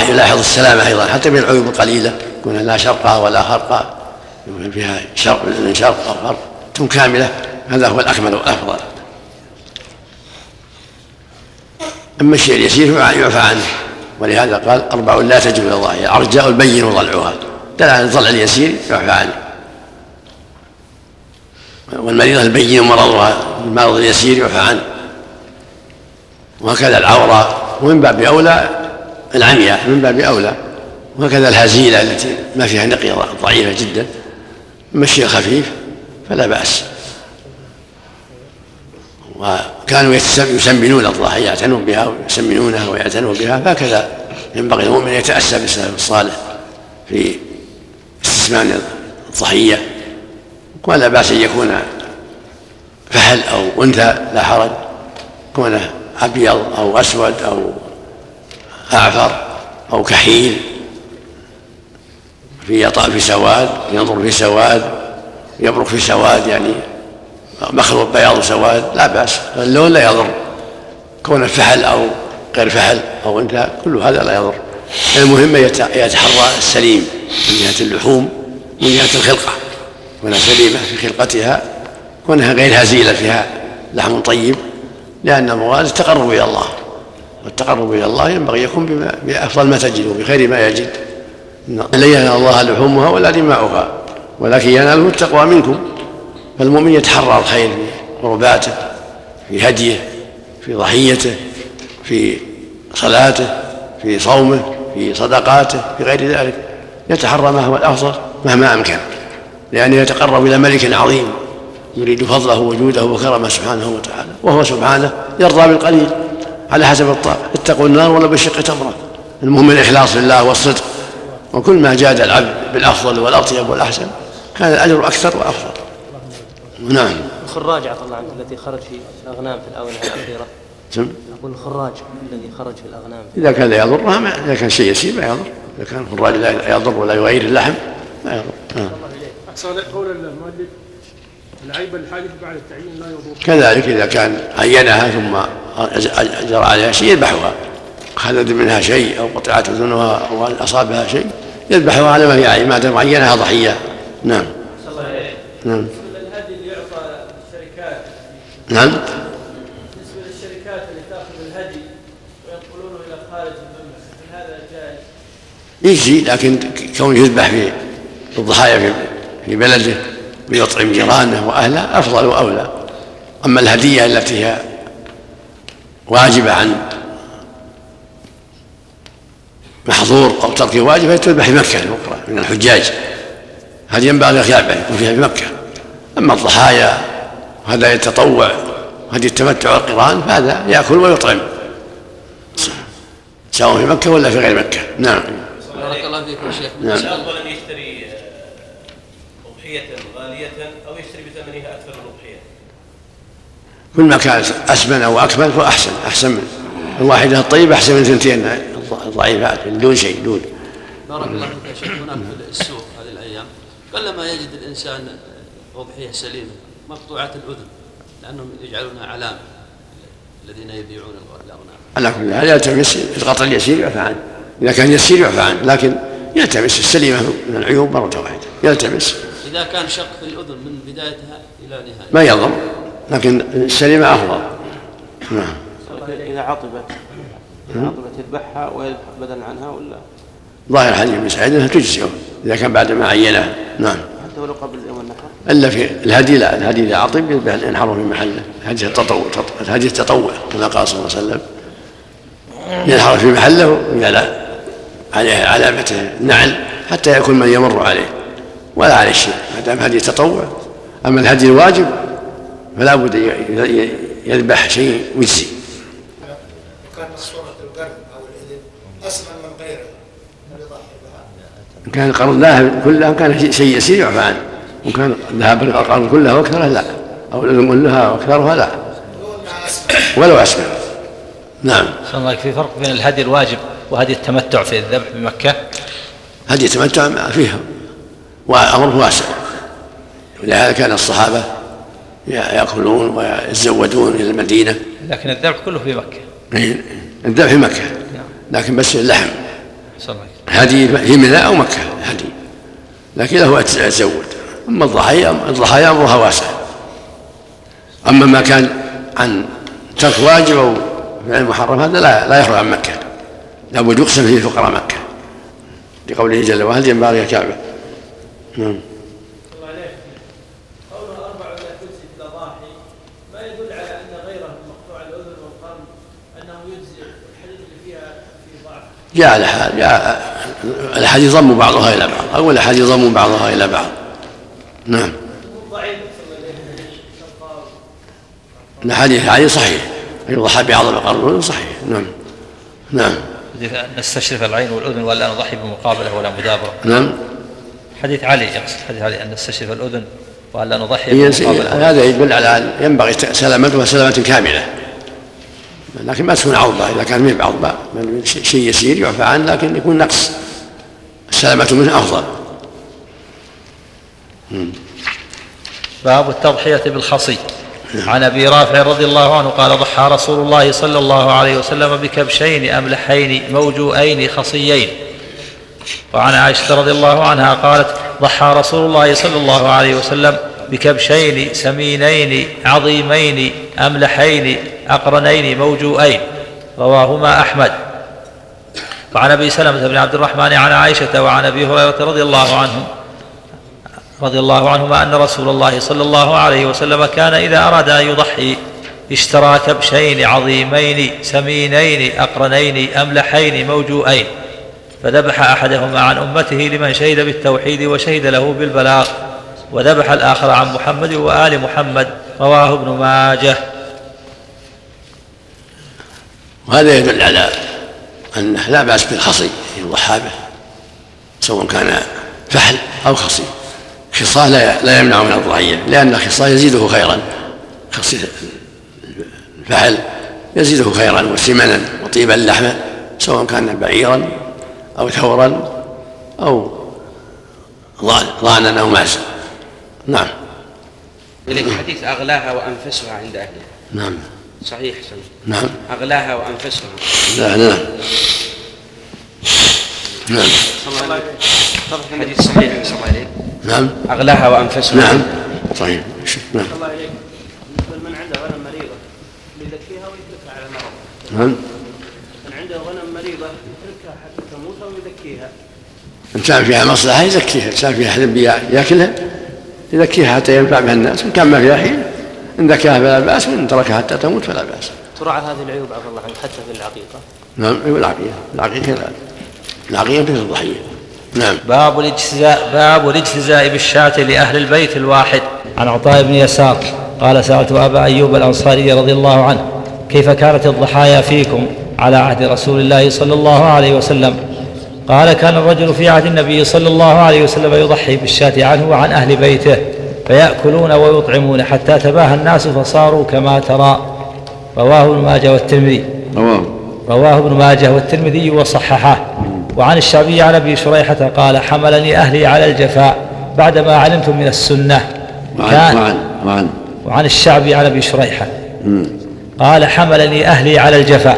يلاحظ السلامة أيضا حتى من العيوب القليلة يكون لا شرقة ولا خرقة يكون فيها شرق شرق أو غرب تكون كاملة. هذا هو الأكمل والأفضل. أما الشيء اليسير يعفى عنه. ولهذا قال أربع لا تجب إلى الله. الأرجاء البين ضلعها دل على الضلع اليسير يعفى عنه. والمريضة البين مرضها المرض اليسير يعفى عنه. وهكذا العورة ومن باب أولى العمياء من باب أولى وهكذا الهزيلة التي ما فيها نقية ضعيفة جدا. مشي خفيف فلا بأس. وكانوا يسمنون الضحى يعتنون بها ويسمنونها ويعتنون بها فهكذا ينبغي المؤمن ان يتأسى بالسلف الصالح في استسمان الضحية. ولا بأس أن يكون فحل أو أنثى لا حرج. كونه أبيض أو أسود أو أعفر أو كحيل. في في سواد ينظر في سواد. يبرق في سواد يعني مخلوط بياض وسواد لا بأس. اللون لا يضر. كون فحل أو غير فحل أو أنثى كل هذا لا يضر. المهم يتحرى السليم من جهة اللحوم من جهة الخلقة. كونها سليمة في خلقتها كونها غير هزيلة فيها لحم طيب لأن المراد التقرب إلى الله. والتقرب إلى الله ينبغي يكون بأفضل ما تجد وبخير ما يجد. ينال الله لحومها ولا دماؤها. ولكن يناله التقوى منكم. فالمؤمن يتحرى الخير في قرباته في هديه في ضحيته في صلاته في صومه في صدقاته في غير ذلك. يتحرى ما هو الأفضل مهما أمكن. لأنه يتقرب إلى ملك عظيم يريد فضله وجوده وكرمه سبحانه وتعالى. وهو سبحانه يرضى بالقليل. على حسب الطاقه اتقوا النار ولا بشق تمرة. المهم الاخلاص لله والصدق. وكل ما جاد العبد بالأفضل والأطيب والأحسن كان الأجر أكثر وأفضل. نعم. الخراج عفى الله عنك التي خرج في الأغنام في الآونة الأخيرة. سم أقول الخراج الذي خرج في الأغنام. إذا كان لا يضرها ما إذا كان شيء يسير ما يضر. إذا كان الخراج لا يضر ولا يغير اللحم ما يضر. نعم أحسن قول المؤلف العيب الحادث بعد التعيين لا يضر. كذلك إذا كان عينها ثم جرى عليها شيء يذبحها. خلد منها شيء أو قطعت أذنها أو أصابها شيء يذبحها على ما هي ما دام عينها ضحية. نعم. نعم. الهدي اللي يعطى نعم. بالنسبة للشركات اللي تاخذ الهدي وينقلونه إلى خارج المملكه هل هذا جائز؟ يجزي لكن كونه يذبح في الضحايا في في بلده ويطعم جيرانه وأهله أفضل وأولى. أما الهدية التي هي واجبة عن محظور أو ترك واجب تذبح في مكة الأخرى من الحجاج. هذه ينبغي الخلافه يكون فيها في مكه أما الضحايا وهذا يتطوع وهذه التمتع والقرآن فهذا يأكل ويطعم. سواء في مكة ولا في غير مكة. نعم. بارك الله فيكم شيخ. نعم. الافضل ان يشتري أضحية غالية أو يشتري بثمنها أكثر من الاضحيه كل ما كان أسمن أو أكمل فهو أحسن أحسن من الواحدة الطيبه أحسن من ثنتين. الضعيفات دون شيء دون. بارك الله فيك يا شيخ. هناك في السوق هذه الأيام. قلما يجد الإنسان اضحيه سليمة مقطوعه الأذن لأنهم يجعلونها علامة الذين يبيعون الاغنام على كل حال يلتمس القطع اليسير يعفى عنه إذا كان يسير يعفى عنه لكن يلتمس السليمة من العيوب مرة واحدة. يلتمس. إذا كان شق في الأذن من بدايتها إلى نهايتها. ما يضر لكن السليمة أفضل. نعم. إذا عطبت إذا عطبت يذبحها ويذبح بدلا عنها ولا؟ ظاهر حديث ابن سعيد أنها تجزئه إذا كان بعد ما عينها نعم. حتى ولو قبل يوم النحر إلا في الهدي لا الهدي اذا عطب يذبح ينحره في محله. الهدي التطوع الهدي التطوع كما قال صلى الله عليه وسلم. ينحر في محله ويجعل عليه علامته النعل حتى يكون من يمر عليه ولا عليه شيء ما دام هدي تطوع أما الهدي الواجب فلا بد يذبح شيء ويجزي وكان صورة القرن أو الإذن أسمن من غيره من يضحي بها ان كان القرن ذاهب كلها كان شيء يسير يعفى عنه وان كان ذهب القرن كلها واكثرها لا. أو كلها واكثرها لا. ولو أسمع. نعم. صلى الله في فرق بين الهدي الواجب وهدي التمتع في الذبح بمكة؟ هدي التمتع فيها. وأمره واسع. ولهذا كان الصحابة يأكلون ويتزودون إلى المدينة. لكن الذبح كله في مكة. الذبح في مكة. لكن بس اللحم. صلى الله هدي في منى أو مكة هدي. لكن له أن يتزود أما الضحايا الضحايا أمرها واسع. أما ما كان عن ترك واجب أو فعل محرم هذا لا لا يخرج عن مكة. لابد يقسم فيه فقراء مكة. لقوله جل وعلا ينبغي الكعبة نعم. يدل على ضعف جاء الأحاديث ضم بعضها إلى بعض. أو الأحاديث ضم بعضها إلى بعض. نعم. ضعيف الأحاديث الحديث صحيح. يضحى بعظم قرن صحيح. نعم. نعم. أن نستشرف العين والأذن ولا نضحي بمقابلة ولا مدابرة. نعم. حديث علي يقصد. حديث علي أن نستشرف الأذن وألا نضحي بمقابلة هذا يدل على أن ينبغي سلامتها سلامة كاملة. لكن ما تكون عوضة. إذا كان من بعض شيء يسير يعفى عنه لكن يكون نقص. السلامة منه أفضل. باب التضحية بالخصي. عن أبي رافع رضي الله عنه قال ضحى رسول الله صلى الله عليه وسلم بكبشين أملحين موجوئين خصيين وعن عائشة رضي الله عنها قالت ضحى رسول الله صلى الله عليه وسلم بكبشين سمينين عظيمين أملحين أقرنين موجوئين رواهما أحمد. وعن أبي سلمة بن عبد الرحمن عن عائشة وعن أبي هريرة رضي الله عنهم رضي الله عنهما أن رسول الله صلى الله عليه وسلم كان إذا أراد أن يضحي اشترى كبشين عظيمين سمينين أقرنين أملحين موجوئين فذبح أحدهما عن أمته لمن شهد بالتوحيد وشهد له بالبلاغ وذبح الآخر عن محمد وآل محمد رواه ابن ماجه. وهذا يدل على أنه لا بأس بالخصي. يضحى به سواء كان فحل أو خصي. خصاه لا لا يمنع من الضحية لأن الخصاه يزيده خيرا. خصي الفحل يزيده خيرا وسمنا وطيبا لحما سواء كان بعيرا أو ثورا أو ضانا أو ماسا. نعم. إليك حديث أغلاها وأنفسها عند أهلها نعم. صحيح سنة. نعم. أغلاها وأنفسها. لا نعم. نعم حديث صحيح صلى الله عليه نعم. أغلاها وأنفسها. نعم. صحيح نعم. الله عليك لمن عنده غنم مريضة يزكيها ويتركها على مرض. نعم. من عنده غنم مريضة يتركها حتى تموت أو يزكيها. إن كان فيها مصلحة يزكيها إن كان فيها حلم يأكلها يزكيها حتى ينفع بها الناس إن كان ما فيها حيل إن ذكاها فلا بأس وإن تركها حتى تموت فلا بأس. تراعى هذه العيوب عفى الله عنك حتى في العقيقة. نعم أيوة العقيقة العقيقة كذلك العقيقة مثل الضحية نعم. باب الاجتزاء باب الاجتزاء بالشاة لأهل البيت الواحد. عن عطاء بن يسار قال سألت أبا أيوب الأنصاري رضي الله عنه كيف كانت الضحايا فيكم على عهد رسول الله صلى الله عليه وسلم؟ قال كان الرجل في عهد النبي صلى الله عليه وسلم يضحي بالشاة عنه وعن أهل بيته. فيأكلون ويطعمون حتى تباهى الناس فصاروا كما ترى. رواه ابن ماجه والترمذي. رواه. رواه ابن ماجه والترمذي وصححه. وعن الشعبي عن أبي شريحة قال حملني أهلي على الجفاء بعدما علمت من السنة. وعن وعن وعن وعن الشعبي عن أبي شريحة. قال حملني أهلي على الجفاء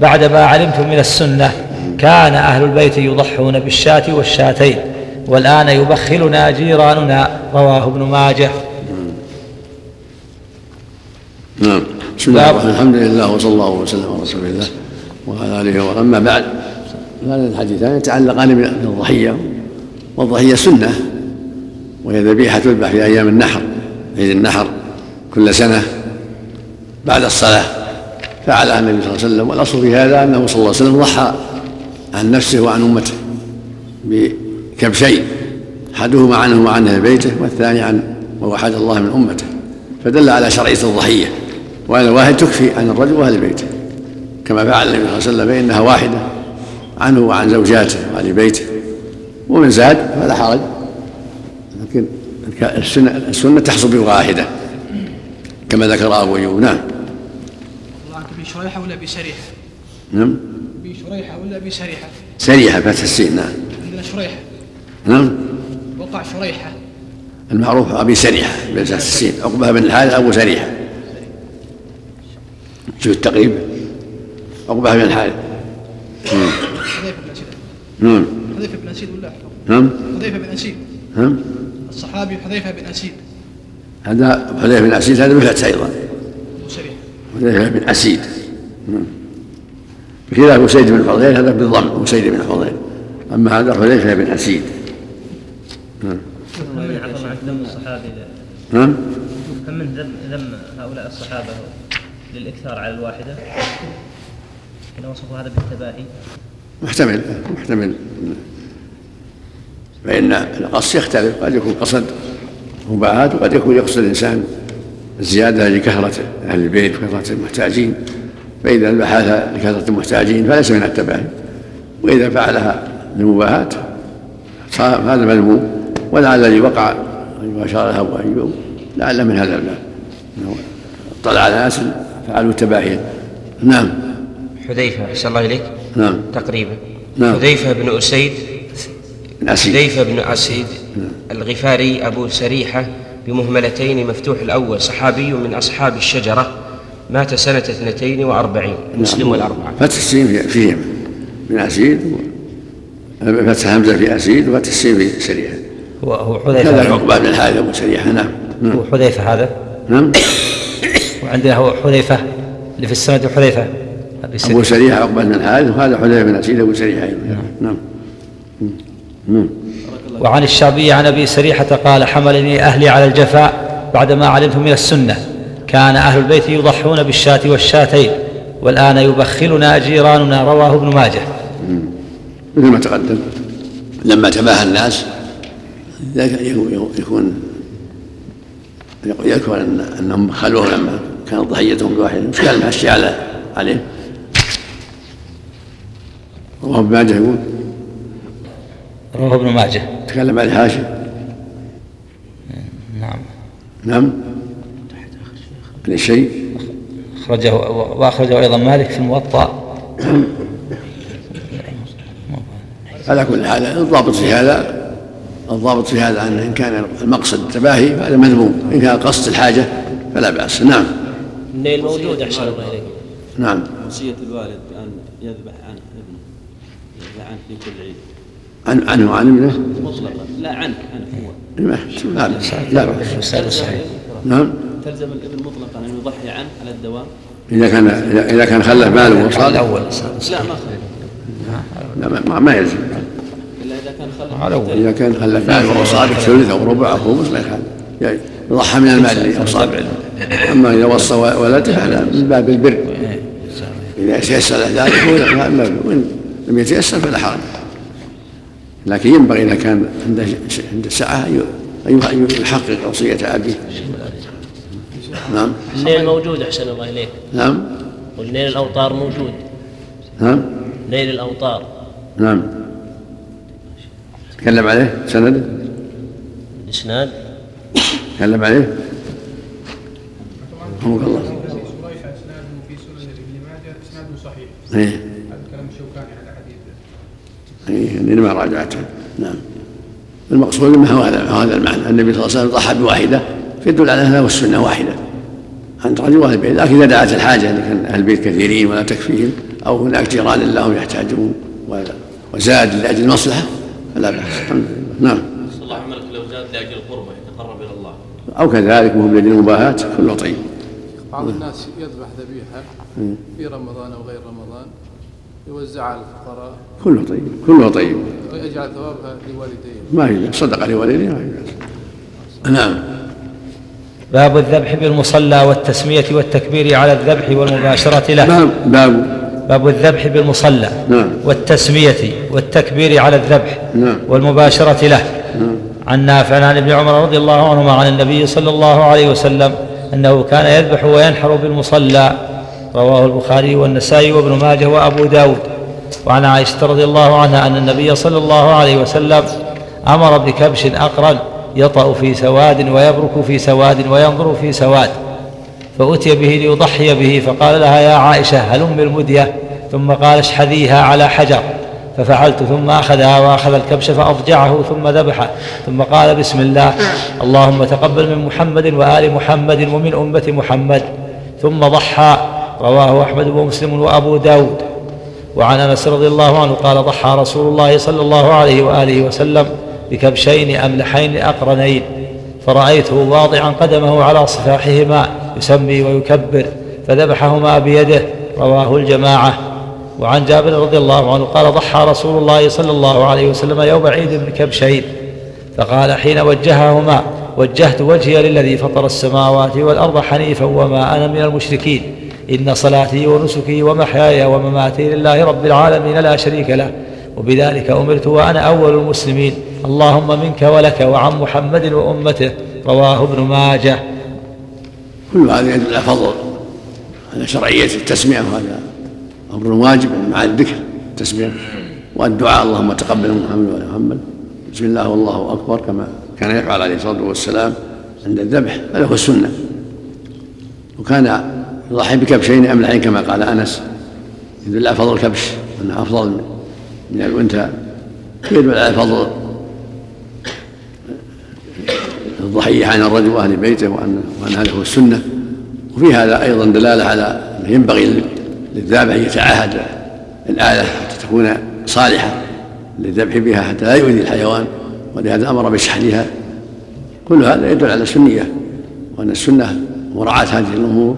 بعدما علمت من السنة. كان أهل البيت يضحون بالشاة والشاتين. والآن يبخلنا جيراننا رواه ابن ماجه. نعم. بسم الله الرحمن الحمد لله وصلى الله وسلم على رسول الله وعلى آله وصحبه. أما بعد هذا الحديثان يتعلقان بالضحية والضحية سنة وهي ذبيحة تذبح في أيام النحر عيد النحر كل سنة بعد الصلاة. فعلها النبي صلى الله عليه وسلم والأصل في هذا أنه صلى الله عليه وسلم ضحى عن نفسه وعن أمته بكبشين أحدهما عنه وعن أهل بيته والثاني عن ووحد الله من أمته فدل على شرعيه الضحية. وان الواحد تكفي عن الرجل وأهل بيته. كما فعل النبي صلى الله عليه وسلم فإنها واحدة عنه وعن زوجاته وعن بيته. ومن زاد فلا حرج. لكن السنة السنة تحصل بواحدة كما ذكر أبو أيوب. نعم. بشريحه ولا بشريحه؟ نعم. بشريحه ولا بشريحه؟ سريحه فتح السين. نعم. عندنا شريحة. نعم. وقع شريحة. المعروف أبي سريحة بفتح السين. عقبة بن الحارث أبو سريحة. شوف التقريب؟ عقبة بن الحارث. حذيفة بن اسيد نعم. حذيفة بن اسيد ولا؟ نعم. حذيفة بن اسيد نعم. الصحابي حذيفة بن أسيد. هذا حذيفة بن أسيد هذا بالفتح أيضا. أبو حذيفة بن أسيد. نعم. بخلاف أسيد بن حضير هذا بالضم أسيد بن حضير أما هذا حذيفة بن أسيد. نعم. كم من ذم الصحابي نعم. كم من ذم ذم هؤلاء الصحابة للإكثار على الواحدة؟ كان وصفوا هذا بالتباهي محتمل محتمل. فإن القصد يختلف قد يكون قصد مباهاة وقد يكون يقصد الإنسان الزيادة لكثرة أهل البيت وكثرة المحتاجين. فإذا هذا لكثرة المحتاجين فليس من التباهي وإذا فعلها للمباهاة صار هذا مذموم ولعل الذي وقع أيما أشار له أبو أيوب لعل من هذا الباب. أنه اطلع على ناس فعلوا تباهيا نعم. حذيفة أحسن الله إليك. نعم. تقريبا. نعم. حذيفة بن أسيد أسيد. حذيفة بن أسيد الغفاري أبو سريحة بمهملتين مفتوح الأول صحابي من أصحاب الشجرة مات سنة اثنتين وأربعين مسلم والأربعة. فتح السين في- فيهم من أسيد فتح همزة في أسيد وفتح السين في سريحة. هو هو كذا عقبة بن الحارث أبو سريحة نعم. نعم. هو حذيفة هذا. نعم. وعندنا هو حذيفة اللي في السند حذيفة. أبي سريح. أبو سريحة عقبة بن الحارث وهذا حذيفة بن أسيد أبو سريحة أيضا. نعم. نعم. وعن الشعبي عن أبي سريحة قال حملني أهلي على الجفاء بعدما علمت من السنة. كان أهل البيت يضحون بالشاة والشاتين والآن يبخلنا جيراننا. رواه ابن ماجه. مثل ما تقدم. لما تباهى الناس ذاك يكون يذكر ان أنهم خلوه لما كانت ضحيتهم بواحد. مش كان المحشي على عليه؟ رواه ابن ماجه يقول. رواه ابن ماجه. تكلم عن الحاشي نعم. نعم. عن الشيء. اخرجه وأخرجه أيضا مالك في الموطأ. على كل حال الضابط في هذا الضابط في هذا ان إن كان المقصد التباهي فهذا مذموم إن كان قصد الحاجة فلا بأس. نعم. النيل موجود أحسن الله إليك. نعم. وصية الوالد بأن يذبح عن ابنه يذبح عنه في كل عيد. عن عنه وعن ابنه؟ مطلقا. لا عنك عنك هو. ما لا بأس لا بأس نعم. تلزم الابن مطلقا أن يضحي عنه على الدوام. إذا كان إذا- كان خلف ماله وصال الأول لا ما خلف. لا ما- ما, ما يلزم إلا إذا كان خلف على. إذا كان خلف ماله وصال ثلث أو ربع أو خمس ما يخالف. يعني يضحى من المال اللي أوصى أما إذا وصى ولده فهذا من باب البر. إذا تيسر له ذلك هو. وإن لم يتيسر فلا حرج. لكن ينبغي إذا كان عنده ش- عنده سعة أن ي- أن يحقق وصية أبيه. نعم. النيل موجود أحسن الله إليك. نعم. والنيل الأوطار موجود. نعم. نيل الأوطار. نعم. تكلم عليه؟ سند؟ الاسناد تكلم عليه؟ رحمك الله كلام الشوكاني على حديث إيه، اني ما راجعته. نعم. المقصود هو هذا هذا المعنى النبي صلى الله عليه وسلم ضحى بواحدة فيدل على أنها والسنة واحدة. عند رجل واهل البيت لكن إذا دعت الحاجة ان كان أهل البيت كثيرين ولا تكفيهم؟ أو هناك جيران لهم يحتاجون وزاد لأجل المصلحه فلا بأس. الحمد لله نعم. صلى الله عليه لو زاد لأجل القربة يتقرب إلى الله. أو كذلك وهم لاجل المباهاه كله طيب. بعض الناس يذبح ذبيحة مم. في رمضان أو غير رمضان يوزعها على الفقراء. كله طيب كله طيب. ويجعل ثوابها لوالديه. ما في بأس. صدقه لوالديه ما في بأس. نعم. باب الذبح بالمصلى والتسمية والتكبير على الذبح والمباشرة له. باب باب. باب الذبح بالمصلى نعم. والتسمية. والتكبير على الذبح نعم. والمباشرة له. نعم. عن نافع عن ابن عمر رضي الله عنهما عن النبي صلى الله عليه وسلم أنه كان يذبح وينحر بالمصلى. رواه البخاري والنسائي وابن ماجه وأبو داود. وعن عائشة رضي الله عنها أن النبي صلى الله عليه وسلم أمر بكبش أقرن يطأ في سواد ويبرك في سواد وينظر في سواد. فأتي به ليضحي به فقال لها يا عائشة هلم المدية؟ ثم قال اشحذيها على حجر. ففعلت ثم أخذها وأخذ الكبش فأضجعه ثم ذبحه ثم قال بسم الله. اللهم تقبل من محمد وآل محمد ومن أمة محمد. ثم ضحى. رواه أحمد ومسلم وأبو داود. وعن أنس رضي الله عنه قال ضحى رسول الله صلى الله عليه وآله وسلم بكبشين أملحين أقرنين. فرأيته واضعا قدمه على صفاحهما يسمي ويكبر فذبحهما بيده. رواه الجماعة. وعن جابر رضي الله عنه قال ضحى رسول الله صلى الله عليه وسلم يوم عيد بكبشين فقال حين وجههما وجهت وجهي للذي فطر السماوات والأرض حنيفا وما أنا من المشركين. إن صلاتي ونسكي ومحياي ومماتي لله رب العالمين لا شريك له. وبذلك أمرت وأنا أول المسلمين. اللهم منك ولك وعن محمد وأمته. رواه ابن ماجه. كل هذا يدل على فضل على شرعية التسمية وهذا. أمر واجب مع الذكر التسمية والدعاء اللهم تقبل من محمد وعلى محمد. بسم الله والله أكبر كما كان يفعل عليه الصلاة والسلام عند الذبح هذا هو السنة. وكان يضحي بكبشين أملحين كما قال أنس. يدل على فضل الكبش أنه أفضل من الأنثى. يدل على فضل الضحية عن الرجل وأهل بيته وأن وأن هذا هو السنة. وفي هذا أيضا دلالة على أنه ينبغي للذابح أن يتعاهد الآلة حتى تكون صالحة للذبح بها حتى لا يؤذي الحيوان ولهذا أمر بشحنها. كل هذا يدل على السنية وأن السنة مراعاة هذه الأمور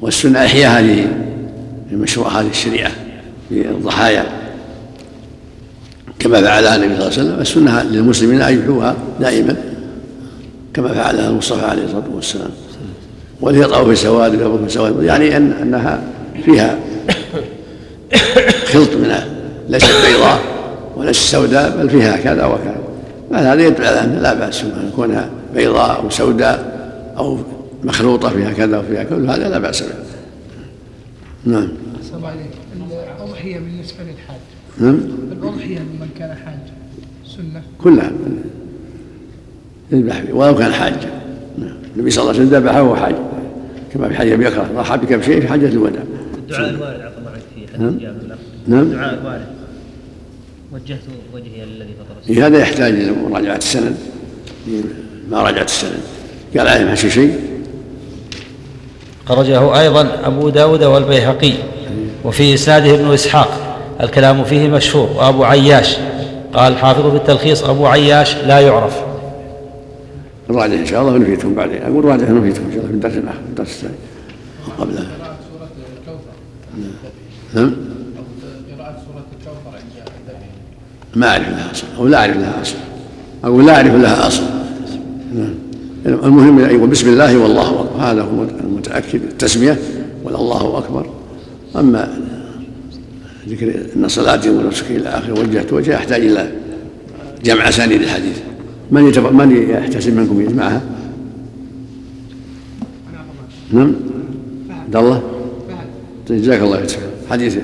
والسنة إحياء هذه المشروع هذه الشريعة في الضحايا كما فعلها النبي صلى الله عليه وسلم السنة للمسلمين أن يحيوها دائما كما فعلها المصطفى عليه الصلاة والسلام. وليطعوا في السواد ويقفوا في السواد يعني أن أنها فيها خلط من ليست بيضاء وليست سوداء بل فيها كذا وكذا. هذا يدل على أن لا بأس أن كونها بيضاء أو سوداء أو مخلوطة فيها كذا وفيها كل هذا لا بأس به. نعم. عليك الأضحية بالنسبة للحاج. نعم. الأضحية لمن كان حاج. سنة. كلها. يذبح ولو كان حاجا. النبي صلى الله عليه وسلم ذبحه وهو حاج كما في حديث أبي بكر ضحى بكبشين في حجه الوداع الدعاء الوارد عفى الله عنك في حديث نعم. جابر نعم. الدعاء الوارد. وجهت وجهي للذي فطر إيه هذا يحتاج إلى مراجعة السند ما راجعت السند قال عليه ماشي شيء. خرجه أيضا أبو داود والبيهقي وفي إسناده ابن إسحاق. الكلام فيه مشهور. وأبو عياش. قال الحافظ في التلخيص أبو عياش لا يعرف. نراجع إن شاء الله ونفيتهم بعدين. أقول راجع ونفيتهم إن شاء الله في الدرس الآخر في الدرس الثاني. قبله نعم ما أعرف لها أصل. أو لا أعرف لها أصل. أو لا أعرف لها أصل. نعم المهم ان يقول بسم الله والله أكبر. هذا هو المتأكد التسمية ولا الله أكبر. أما ذكر ان صلاتي ونسكي إلى آخره وجهت وجهه يحتاج إلى جمع أسانيد الحديث. من يتب... من يحتسب منكم يجمعها؟ نعم. عبد الله. جزاك الله خير. حديث.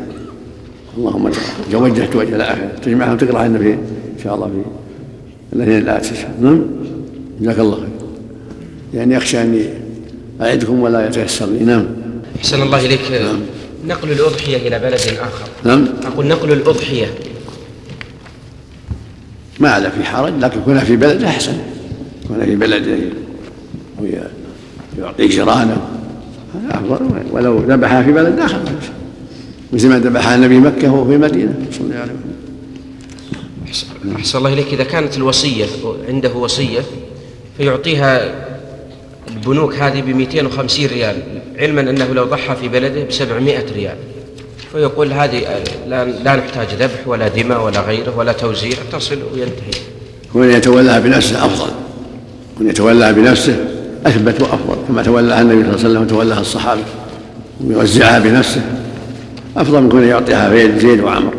اللهم اجعل وجهت وجه إلى اخره تجمعها وتقرا عنا في إن شاء الله في الاثنين الاتي نعم. جزاك الله خير. يعني اخشى أني أعدكم ولا يتيسر لي. نعم. أحسن الله إليك. نقل الأضحية إلى بلد آخر. نعم. أقول نقل الأضحية. ما على في حرج لكن كونها في بلد احسن كونها في بلد ويعطي جيرانه هذا أفضل. ولو ذبحها في بلد آخر مثل ما ذبحها النبي مكة وهو في المدينة صلى الله عليه وسلم. أحسن الله إليك. إذا كانت الوصية عنده وصية فيعطيها البنوك هذه ب 250 ريال. علما أنه لو ضحى في بلده ب 700 ريال. فيقول هذه لا, لا نحتاج ذبح ولا دماء ولا غيره ولا توزيع تصل وينتهي. كون يتولاها بنفسه أفضل. كون يتولاها بنفسه أثبت وافضل كما تولاها النبي صلى الله عليه وسلم وتولاها الصحابة ويوزعها بنفسه. أفضل من كون يعطيها زيد وعمر.